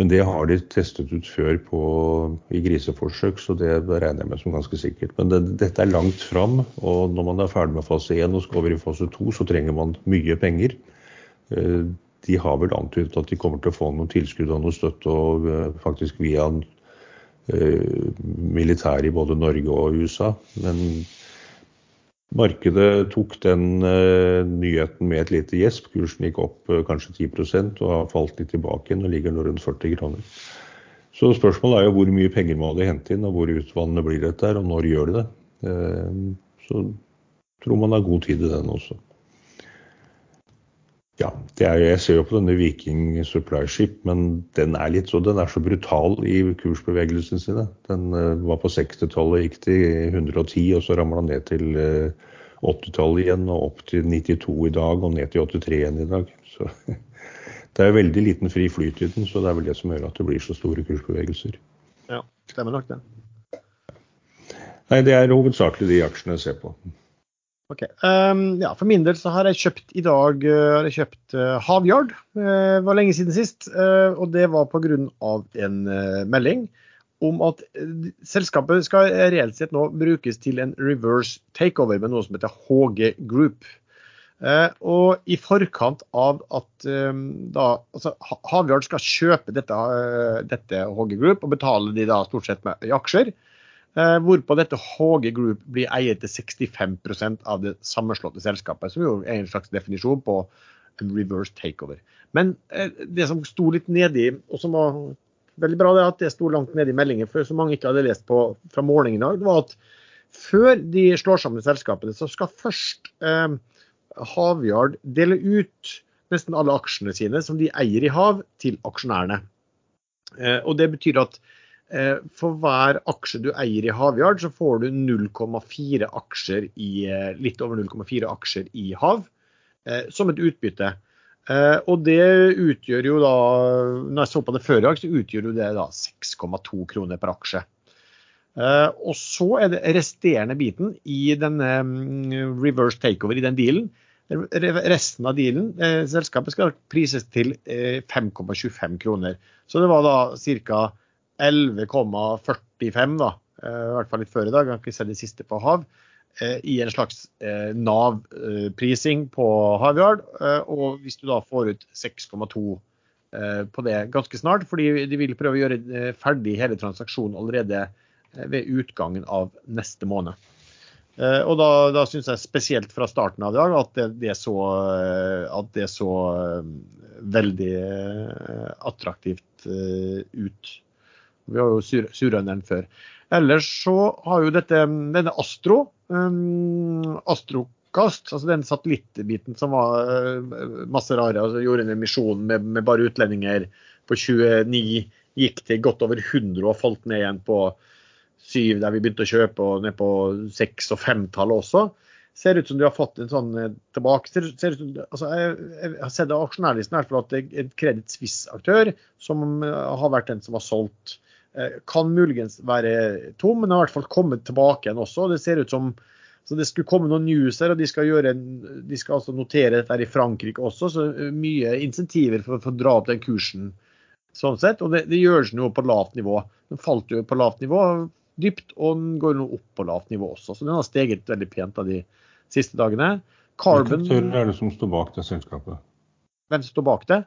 men det har de testet ut før på, i griseforsøk, så det regner jeg med som ganske sikkert. Men det, dette er langt fram, og når man er ferdig med fase 1 og skal over i fase 2, så trenger man mye penger. Eh, de har vel antydet at de kommer til å få noe tilskudd og noe støtte og eh, faktisk via uh, militæret i både Norge og USA. Men Markedet tok den uh, nyheten med et lite gjesp. Kursen gikk opp uh, kanskje 10% og har falt litt tilbake igjen og ligger nå rundt 40 kroner. Så spørsmålet er jo hvor mye penger må de hente inn, og hvor utvannende blir dette, og når gjør de det. Uh, så tror man har god tid i den også. Ja, er, jeg ser jo på denne Viking Supply Ship, men den er litt så, den er så brutal i kursbevegelsene sine. Den uh, var på 60-tallet, gikk til 110, og så ramla ned til uh, eh, 80-tallet igjen, og opp til 92 i dag, og ned til 83 igjen i dag. Så det er veldig liten fri flyt i den, så det er vel det som gjør at det blir så store kursbevegelser. Ja, stemmer nok det. Nei, det er hovedsakelig de aksjene jeg ser på. Ok, um, ja, For min del så har jeg kjøpt i dag uh, har jeg kjøpt uh, Havyard. Uh, var lenge siden sist. Uh, og det var pga. en uh, melding om at selskapet skal reelt sett nå brukes til en reverse takeover med noe som heter HG Group. og i forkant av at um, da, altså, Havyard skal kjøpe dette, dette HG Group og betale de da stort sett med i aksjer, Eh, hvorpå dette HG Group blir eiet til 65% av det sammenslåtte selskapet, som jo er en slags definisjon på en reverse takeover. Men eh, det som sto litt nedi, og som var veldig bra, det at det sto langt nede i meldingen, for så mange ikke hadde lest på fra morgenen i dag, var at før de slår sammen selskapene, så skal først eh, Havyard dele ut nesten alle aksjene sine som de eier i hav, til aksjonærene. Eh, og Det betyr at Eh, for hver aksje du eier i Havyard, så får du 0,4 aksjer i, eh, litt over 0,4 aksjer i Hav eh, som et utbytte. Og det utgjør jo da, når jeg så på det før i dag, så utgjør jo det da 6,2 kroner per aksje. Og så er det resterende biten i denne mm, reverse takeover i den dealen. Resten av dealen, selskapet skal prises til 5,25 kroner. Så det var da ca. 11,45, da, eh, i hvert fall litt før i dag, kan ikke se det siste på Hav, eh, i en slags eh, Nav-prising på Havyard. Og hvis du da får ut 6,2 på det ganske snart, fordi de vil prøve å gjøre ferdig hele transaksjonen allerede ved utgangen av neste måned. Og da, da syns jeg spesielt fra starten av i dag at det, det, så, at det så veldig attraktivt ut. Vi har jo sur surrønneren før. Ellers så har jo dette, denne Astro, um, Astrokast, altså den satellittbiten som var uh, masse rare, altså gjorde en emisjon med, med, bare utlendinger på 29, gikk til godt over 100 og falt ned igjen på 7 der vi begynte å kjøpe, og ned på 6 og 5-tallet også. Ser ut som de har fått en sånn eh, tilbake ser, ser ut som, altså jeg, jeg, har sett av aksjonærlisten at det er en Credit som uh, har vært den som har solgt Eh, kan muligens være tom, men har i hvert fall kommet tilbake igjen også. Det ser ut som så det skulle komme noen news her, og de skal, gjøre en, de skal altså notere dette i Frankrike også. Så eh, mye insentiver for, for å dra opp den kursen. sånn sett, Og det, det gjøres noe på lavt nivå. Den falt jo på lavt nivå dypt, og den går nå opp på lavt nivå også. Så den har steget veldig pent av de siste dagene. Carbon Hvilke er det som står bak det selskapet? Hvem som står bak det?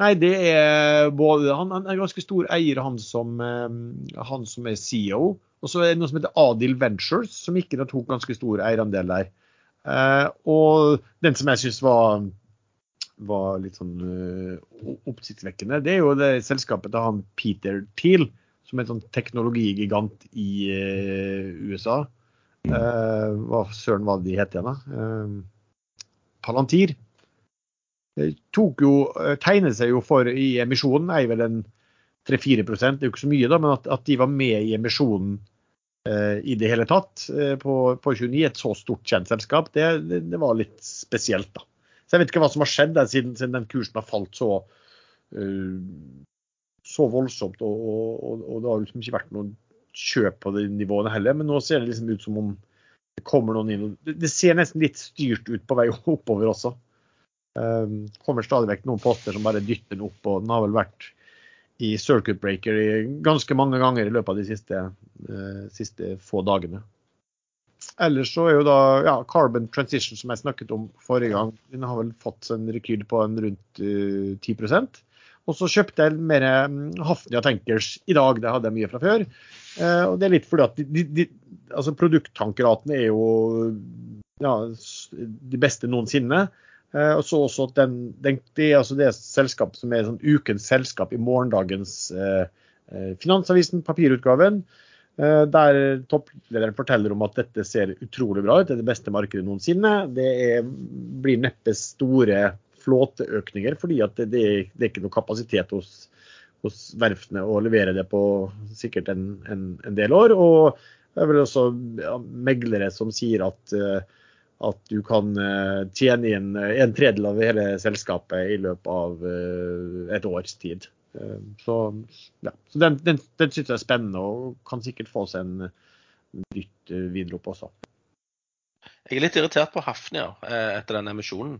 Nei, det er både Han, han er en ganske stor eier, han som, eh, han som er CEO. Og så er det noe som heter Adil Ventures, som ikke tok ganske stor eierandel der. Eh, og den som jeg syns var, var, litt sånn uh, oppsiktsvekkende, det er jo det selskapet til han Peter Thiel, som er en sånn teknologigigant i USA. Uh, hva søren var det de het igjen, da? Palantir tok jo, eh, tegnet seg jo for i emisjonen, er vel en 3-4 det er jo ikke så mye, da, men at, at de var med i emisjonen eh, i det hele tatt eh, på, på 29, et så stort kjent selskap, det, det, det, var litt spesielt. da. Så Jeg vet ikke hva som har skjedd der, siden, siden den kursen har falt så, uh, så voldsomt. Og, og, og, det har liksom ikke vært noen kjøp på de nivåene heller, men nå ser det liksom ut som om det kommer noen inn. Det, det ser nesten litt styrt ut på vei oppover også. Um, kommer stadig vekk noen poster som bare dytter den opp, og den har vel vært i circuit breaker ganske mange ganger i løpet av de siste, uh, siste få dagene. Ellers så er jo da ja, Carbon Transition, som jeg snakket om forrige gang, den har vel fått en rekyl på en rundt uh, 10% Og så kjøpte jeg mer um, Hafnia Tankers i dag, det hadde jeg mye fra før. Uh, og det er litt fordi at de, de, altså produkttankratene er jo ja, de beste noensinne. Uh, og så også at den, den, det altså det selskapet som er sånn ukens selskap i morgendagens eh, Finansavisen, papirutgaven. Der topplederen forteller om at dette ser utrolig bra ut, det er det beste markedet noensinne. Det er, blir neppe store flåteøkninger, fordi det, det, det, er ikke noe kapasitet hos hos verftene å levere det på sikkert en, en, en del år. Og det er vel også meglere som sier at, uh, at du kan uh, tjene inn en tredjedel av hele selskapet i løpet av uh, et års tid. så, ja. så den, den, den synes jeg er spennende og kan sikkert få seg en nytt videre opp også. Jeg er litt irritert på Hafnia etter den emisjonen.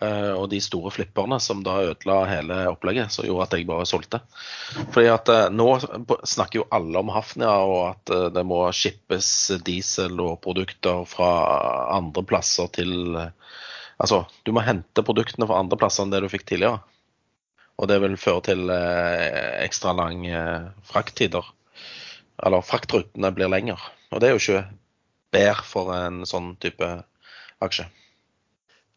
Uh, og de store flipperne som da ødela hele opplegget, som gjorde at jeg bare solgte. Fordi at uh, Nå snakker jo alle om Hafnia og at uh, det må shippes diesel og produkter fra andre plasser til Altså, du må hente produktene fra andre plasser enn det du fikk tidligere. Og det vil føre til ekstra lang frakttider. Eller fraktrutene blir lengre. Og det er jo ikke bedre for en sånn type aksje.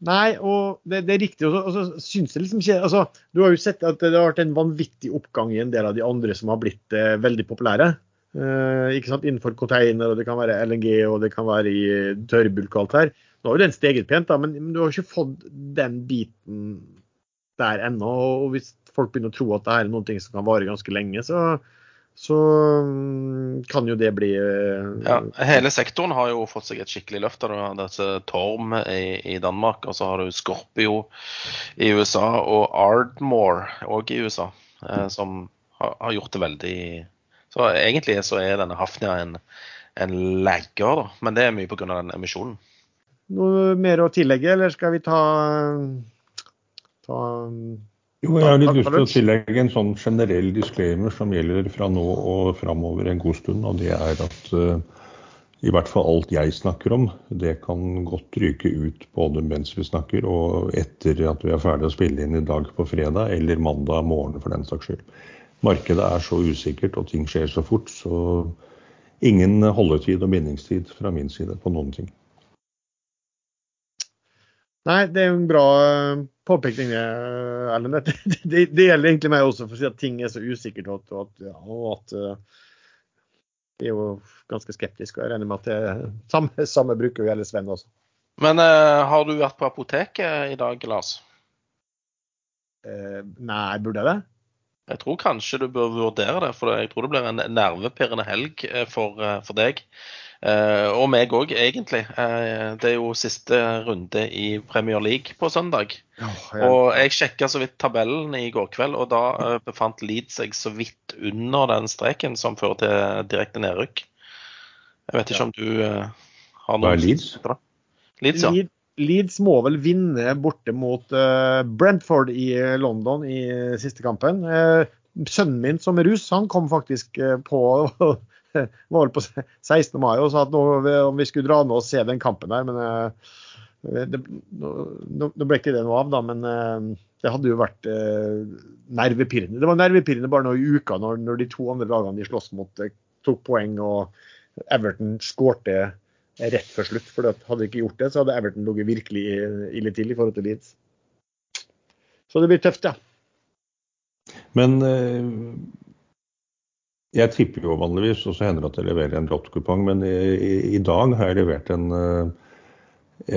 Nei, og det, det er riktig. Og så syns jeg liksom ikke altså, Du har jo sett at det har vært en vanvittig oppgang i en del av de andre som har blitt eh, veldig populære. Eh, ikke sant, Innenfor container, og det kan være LNG og det kan være i tørrbulk og alt her. Nå har jo den steget pent, da, men, men du har ikke fått den biten der ennå. Og hvis folk begynner å tro at det er noen ting som kan vare ganske lenge, så, så mm, kan jo det bli eh, Ja, hele sektoren har jo fått seg et skikkelig løft. Du har dette Torm i, i, Danmark, og så har du Scorpio i USA og Ardmore òg i USA, eh, som har, har, gjort det veldig Så egentlig så er denne Hafnia en, en lagger, da. Men det er mye pga. den emisjonen. Noe mer å tillegge, eller skal vi ta, ta jo, jeg har litt lyst til å tillegge en sånn generell disclaimer som gjelder fra nå og framover en god stund. Og det er at uh, i hvert fall alt jeg snakker om, det kan godt ryke ut både mens vi snakker og etter at vi er ferdig å spille inn i dag på fredag, eller mandag morgen for den saks skyld. Markedet er så usikkert og ting skjer så fort, så ingen holdetid og bindingstid fra min side på noen ting. Nei, det er jo en bra eh, påpekning, eh, Erlend. Det, det, det, gjelder egentlig meg også, for å si at ting er så usikkert. Og at, ja, og at uh, jeg er jo ganske skeptisk. Og jeg regner med at det samme, samme bruker jo gjelder Sven også. Men uh, har du vært på apoteket i dag, Lars? Uh, nei, burde jeg det? Jeg tror kanskje du bør vurdere det, for jeg tror det blir en nervepirrende helg for, for deg. Uh, og meg òg, egentlig. Det er jo siste runde i Premier League på søndag. Oh, ja. Og jeg sjekka så vidt tabellen i går kveld, og da befant Leeds seg så vidt under den streken som fører til direkte nedrykk. Jeg vet ikke ja. om du har noe Hva er Leeds? Leeds, ja. Leeds må vel vinne borte mot Brentford i London i siste kampen. sønnen min som er russ, han kom faktisk på var vel på 16. mai og sa at nå, om vi skulle dra ned og se den kampen der. Men eh, det, nå, ble ikke det noe av, da. Men eh, det hadde jo vært eh, nervepirrende. Det var nervepirrende bare nå i uka når, når, de to andre lagene de sloss mot, tok poeng og Everton skårte rett før slutt. For hadde de ikke gjort det, så hadde Everton ligget virkelig ille til i forhold til Leeds. Så det blir tøft, ja. Men jeg tipper jo vanligvis, og så hender det at jeg leverer en lottkupong. Men i, i, dag har jeg levert en, eh,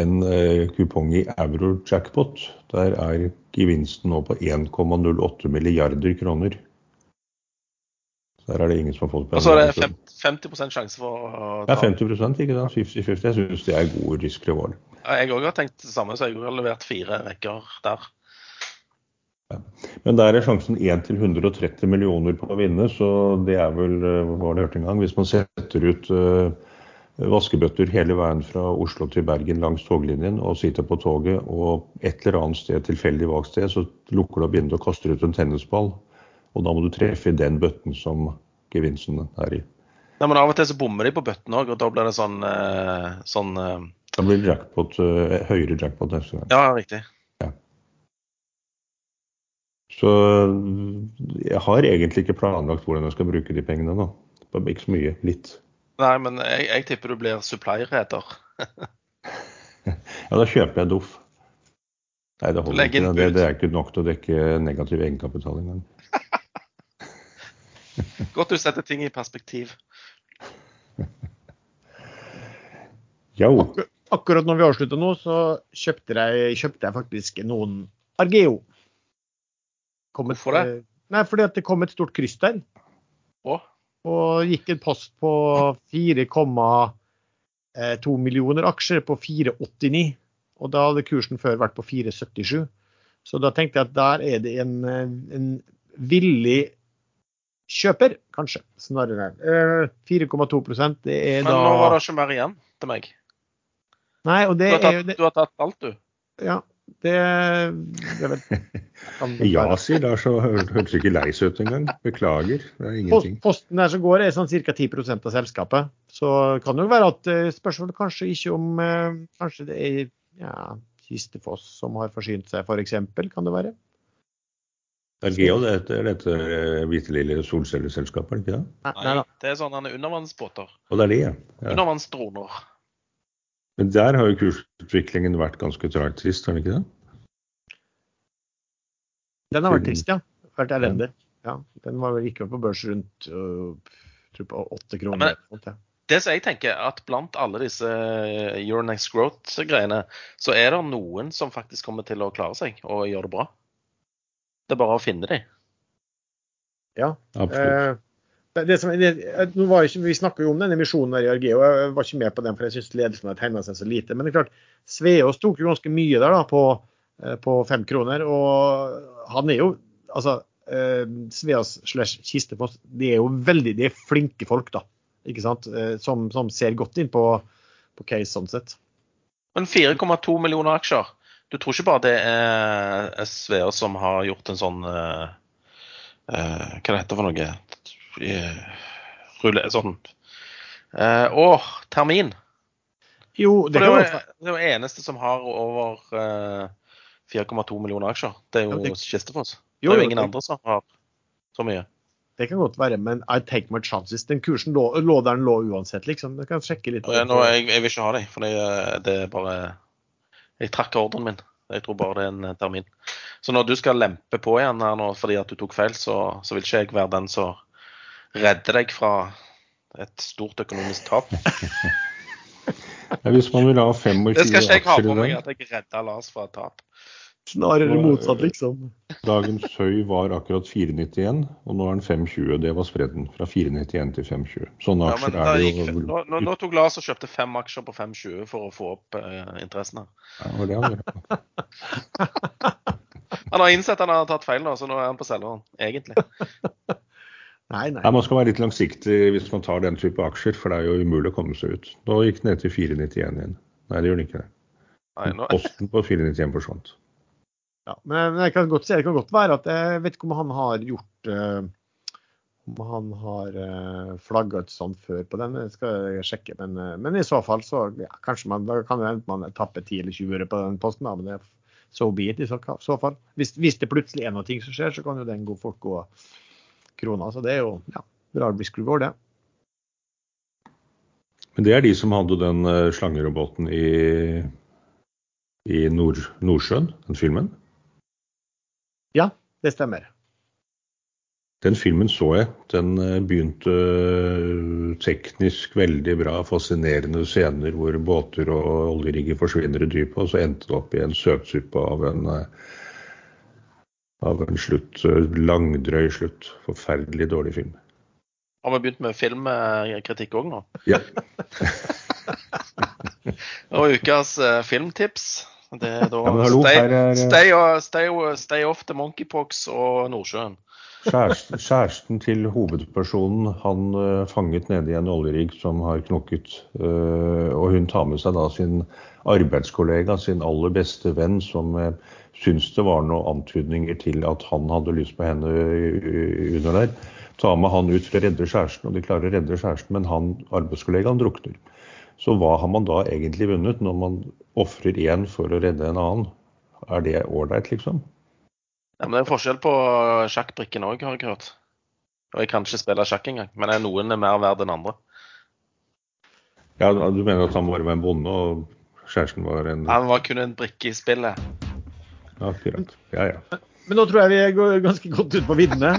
en eh, kupong i euro-jackpot. Der er gevinsten nå på 1,08 milliarder kroner. Der er det ingen som har fått Og så er det 50, 50% sjanse for å ta Ja, 50% ikke sant? 50-50. Jeg syns det er god risk-reward. Jeg òg har tenkt det samme, så jeg har levert fire rekker der. Men der er sjansen 1 til 130 millioner på å vinne, så det er vel eh, hva det hørt hørte en gang. Hvis man setter ut eh, vaskebøtter hele veien fra Oslo til Bergen langs toglinjen og sitter på toget og et eller annet sted tilfeldig valgt sted, så lukker du opp vinduet og kaster ut en tennisball. Og da må du treffe i den bøtten som gevinsten er i. Nei, men Av og til så bommer de på bøtten òg, og da blir det sånn, eh, sånn eh, Da blir det jackpot, eh, høyere jackpot neste gang. Ja, riktig. Så jeg har egentlig ikke planlagt hvordan jeg skal bruke de pengene nå. Ikke så mye. Litt. Nei, men jeg, jeg tipper du blir supply-reder. Ja, da kjøper jeg Doff. Nei, det holder ikke. Det, det er ikke nok til å dekke negativ egenkapital engang. Godt du setter ting i perspektiv. Jo. Akkur akkurat når vi avslutter nå, så kjøpte jeg, kjøpte jeg faktisk noen Argeo. Kom et- Hvorfor det? Nei, fordi at det kom et stort kryss der. Å? Og gikk en post på 4,2 millioner aksjer på 4,89. Og da hadde kursen før vært på 4,77. Så da tenkte jeg at der er det en, eh, en villig kjøper, kanskje, snarere. Eh, 4,2 det er Men da nå var det ikke mer igjen til meg. Nei, og Du det er jo det, du har tatt alt, du. Ja, det, er vel Ja, sier Lars, og hør- hørtes ikke lei seg ut engang. Beklager. Det er ingenting. posten der som går, er sånn ca. 10% av selskapet. Så kan det jo være at eh, spørsmålet kanskje ikke om eh, Kanskje det er ja, Kistefoss som har forsynt seg, f.eks. Kan det være? Det er det heter hvite lille solcelleselskapet, er det ikke det? Nei, det er sånne undervannsbåter. Og det er de, ja. ja. Undervannsdroner. Men der har jo kursutviklingen vært ganske trist, har den ikke det? Den har vært trist, ja. Vært elendig. Ja, den var vel ikke på børs rundt øh, på åtte kroner. ja. Det som jeg tenker, at blant alle disse Euronex Growth-greiene, så er det noen som faktisk kommer til å klare seg og gjøre det bra. Det er bare å finne dem. ja. Absolutt. Eh, det, det som, det, nå var ikke, vi snakka jo om den emisjonen der i Argeo, jeg var ikke med på den for jeg syns ledelsen har tegna seg så lite. Men det er klart, Sveås tok jo ganske mye der da på, eh, på fem kroner. Og han er jo altså eh, Sveas slash Kistefoss, de er jo veldig de er flinke folk, da. Ikke sant? Eh, som, som ser godt inn på, på case sånn sett. Men 4,2 millioner aksjer. Du tror ikke bare det er SVR som har gjort en sånn uh, uh, Hva det heter for noe? Rulle, sånn eh, Å, termin. Jo, For det det kan er jo det er jo eneste som har over uh, 4,2 millioner aksjer. Det er jo ja, Kistefoss. Det er jo, ingen det- andre som har så mye. Det kan godt være, men I take my chances. Den kursen lå, lå der den lå uansett, liksom. Du kan sjekke litt. Nå, jeg, jeg vil ikke ha dem, for det, det er bare Jeg trakk ordren min. Jeg tror bare det er en eh, termin. Så når du skal lempe på igjen her nå fordi at du tok feil, så, så vil ikke jeg være den som redder deg fra et stort økonomisk tap. Ja, hvis man vil ha 25 Det skal ikke jeg ha på meg, at jeg redder Lars fra et tap. Snarere motsatt, liksom. dagens høy var akkurat 4,91, og nå er den 5,20. Det var spredden. Fra 4,91 til 5,20. Sånne aksjer ja, er det gikk, jo nå, nå, nå tok Lars og kjøpte fem aksjer på 5,20 for å få opp eh, interessen her. Ja, det han gjorde. Han har innsett han har tatt feil nå, så nå er han på selgeren, egentlig. Nei, nei. Ja, Man skal være litt langsiktig hvis man tar den type aksjer, for det er jo umulig å komme seg ut. Nå gikk den ned til 4,91 igjen. Nei, det gjør den ikke. det. Nei, nå, Posten på 4,91 forsvant. Ja, men jeg kan godt si, det kan godt være at jeg vet ikke om han har gjort uh, Om han har uh, flagga et sånt før på den, det skal jeg sjekke. Men, uh, men i så fall så ja, kanskje man, da kan hende man tappe 10 eller 20 øre på den posten. Da, men det so be it i så, så fall. Hvis, hvis det plutselig er noe ting som skjer, så kan jo den gå fort gå krona. Så det er jo ja, rar risk reward, det. Men det er de som hadde den eh, slangeroboten i, i Nord, Nordsjøen, den filmen. Ja, det stemmer. Den filmen så jeg. Den eh, begynte eh, teknisk veldig bra, fascinerende scener hvor båter og oljerigger forsvinner i dypet, og så endte det opp i en søtsuppe av en eh, av en slutt, langdrøy slutt. Forferdelig dårlig film. Har vi begynt med filmkritikk òg nå? Ja. Og ukas filmtips. Det er da Ja, men hallo, stay, her er- stay, stay, stay off the monkeypox og Nordsjøen. Kjæresten, kjæresten til hovedpersonen han uh, fanget nede i en oljerigg som har knokket. Uh, og hun tar med seg da sin arbeidskollega, sin aller beste venn, som uh, syns det var noen antydninger til at han hadde lyst på henne under der. Tar med han ut for å redde kjæresten, og de klarer å redde kjæresten, men han arbeidskollegaen drukner. Så hva har man da egentlig vunnet når man ofrer én for å redde en annen? Er det ålreit, liksom? Ja, men det er forskjell på sjakkbrikken òg, har jeg hørt. Og jeg kan ikke spille sjakk engang, men er noen er mer verd enn andre. Ja, Du mener at han bare var en bonde, og kjæresten var en Han var kun en brikke i spillet. Akkurat. Ja, ja. Men nå tror jeg vi går ganske godt ut på viddene.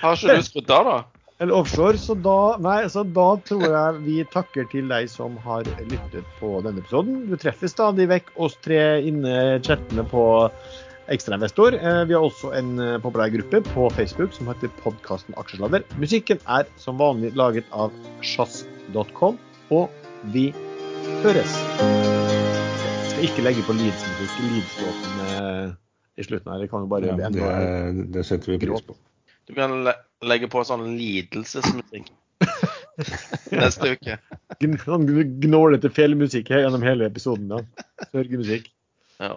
Har ikke du skrudd av, da? Eller offshore. Så da, nei, så da tror jeg vi takker til deg som har lyttet på denne episoden. Du treffer stadig vekk oss tre inne chattene på Ekstrainvestor. Eh, Vi har også en eh, populær gruppe på Facebook som heter podkasten Aksjesladder. Musikken er som vanlig laget av sjazz.com, og vi høres. Jeg skal ikke legge på Leeds-musikk, Leeds-låten eh, i slutten her. Det kan jo bare ja det, det setter vi pris på. Du kan le legge på sånn lidelsesmusikk neste uke. sånn gnålete fjellmusikk gjennom hele episoden. da. Sørgemusikk. Ja.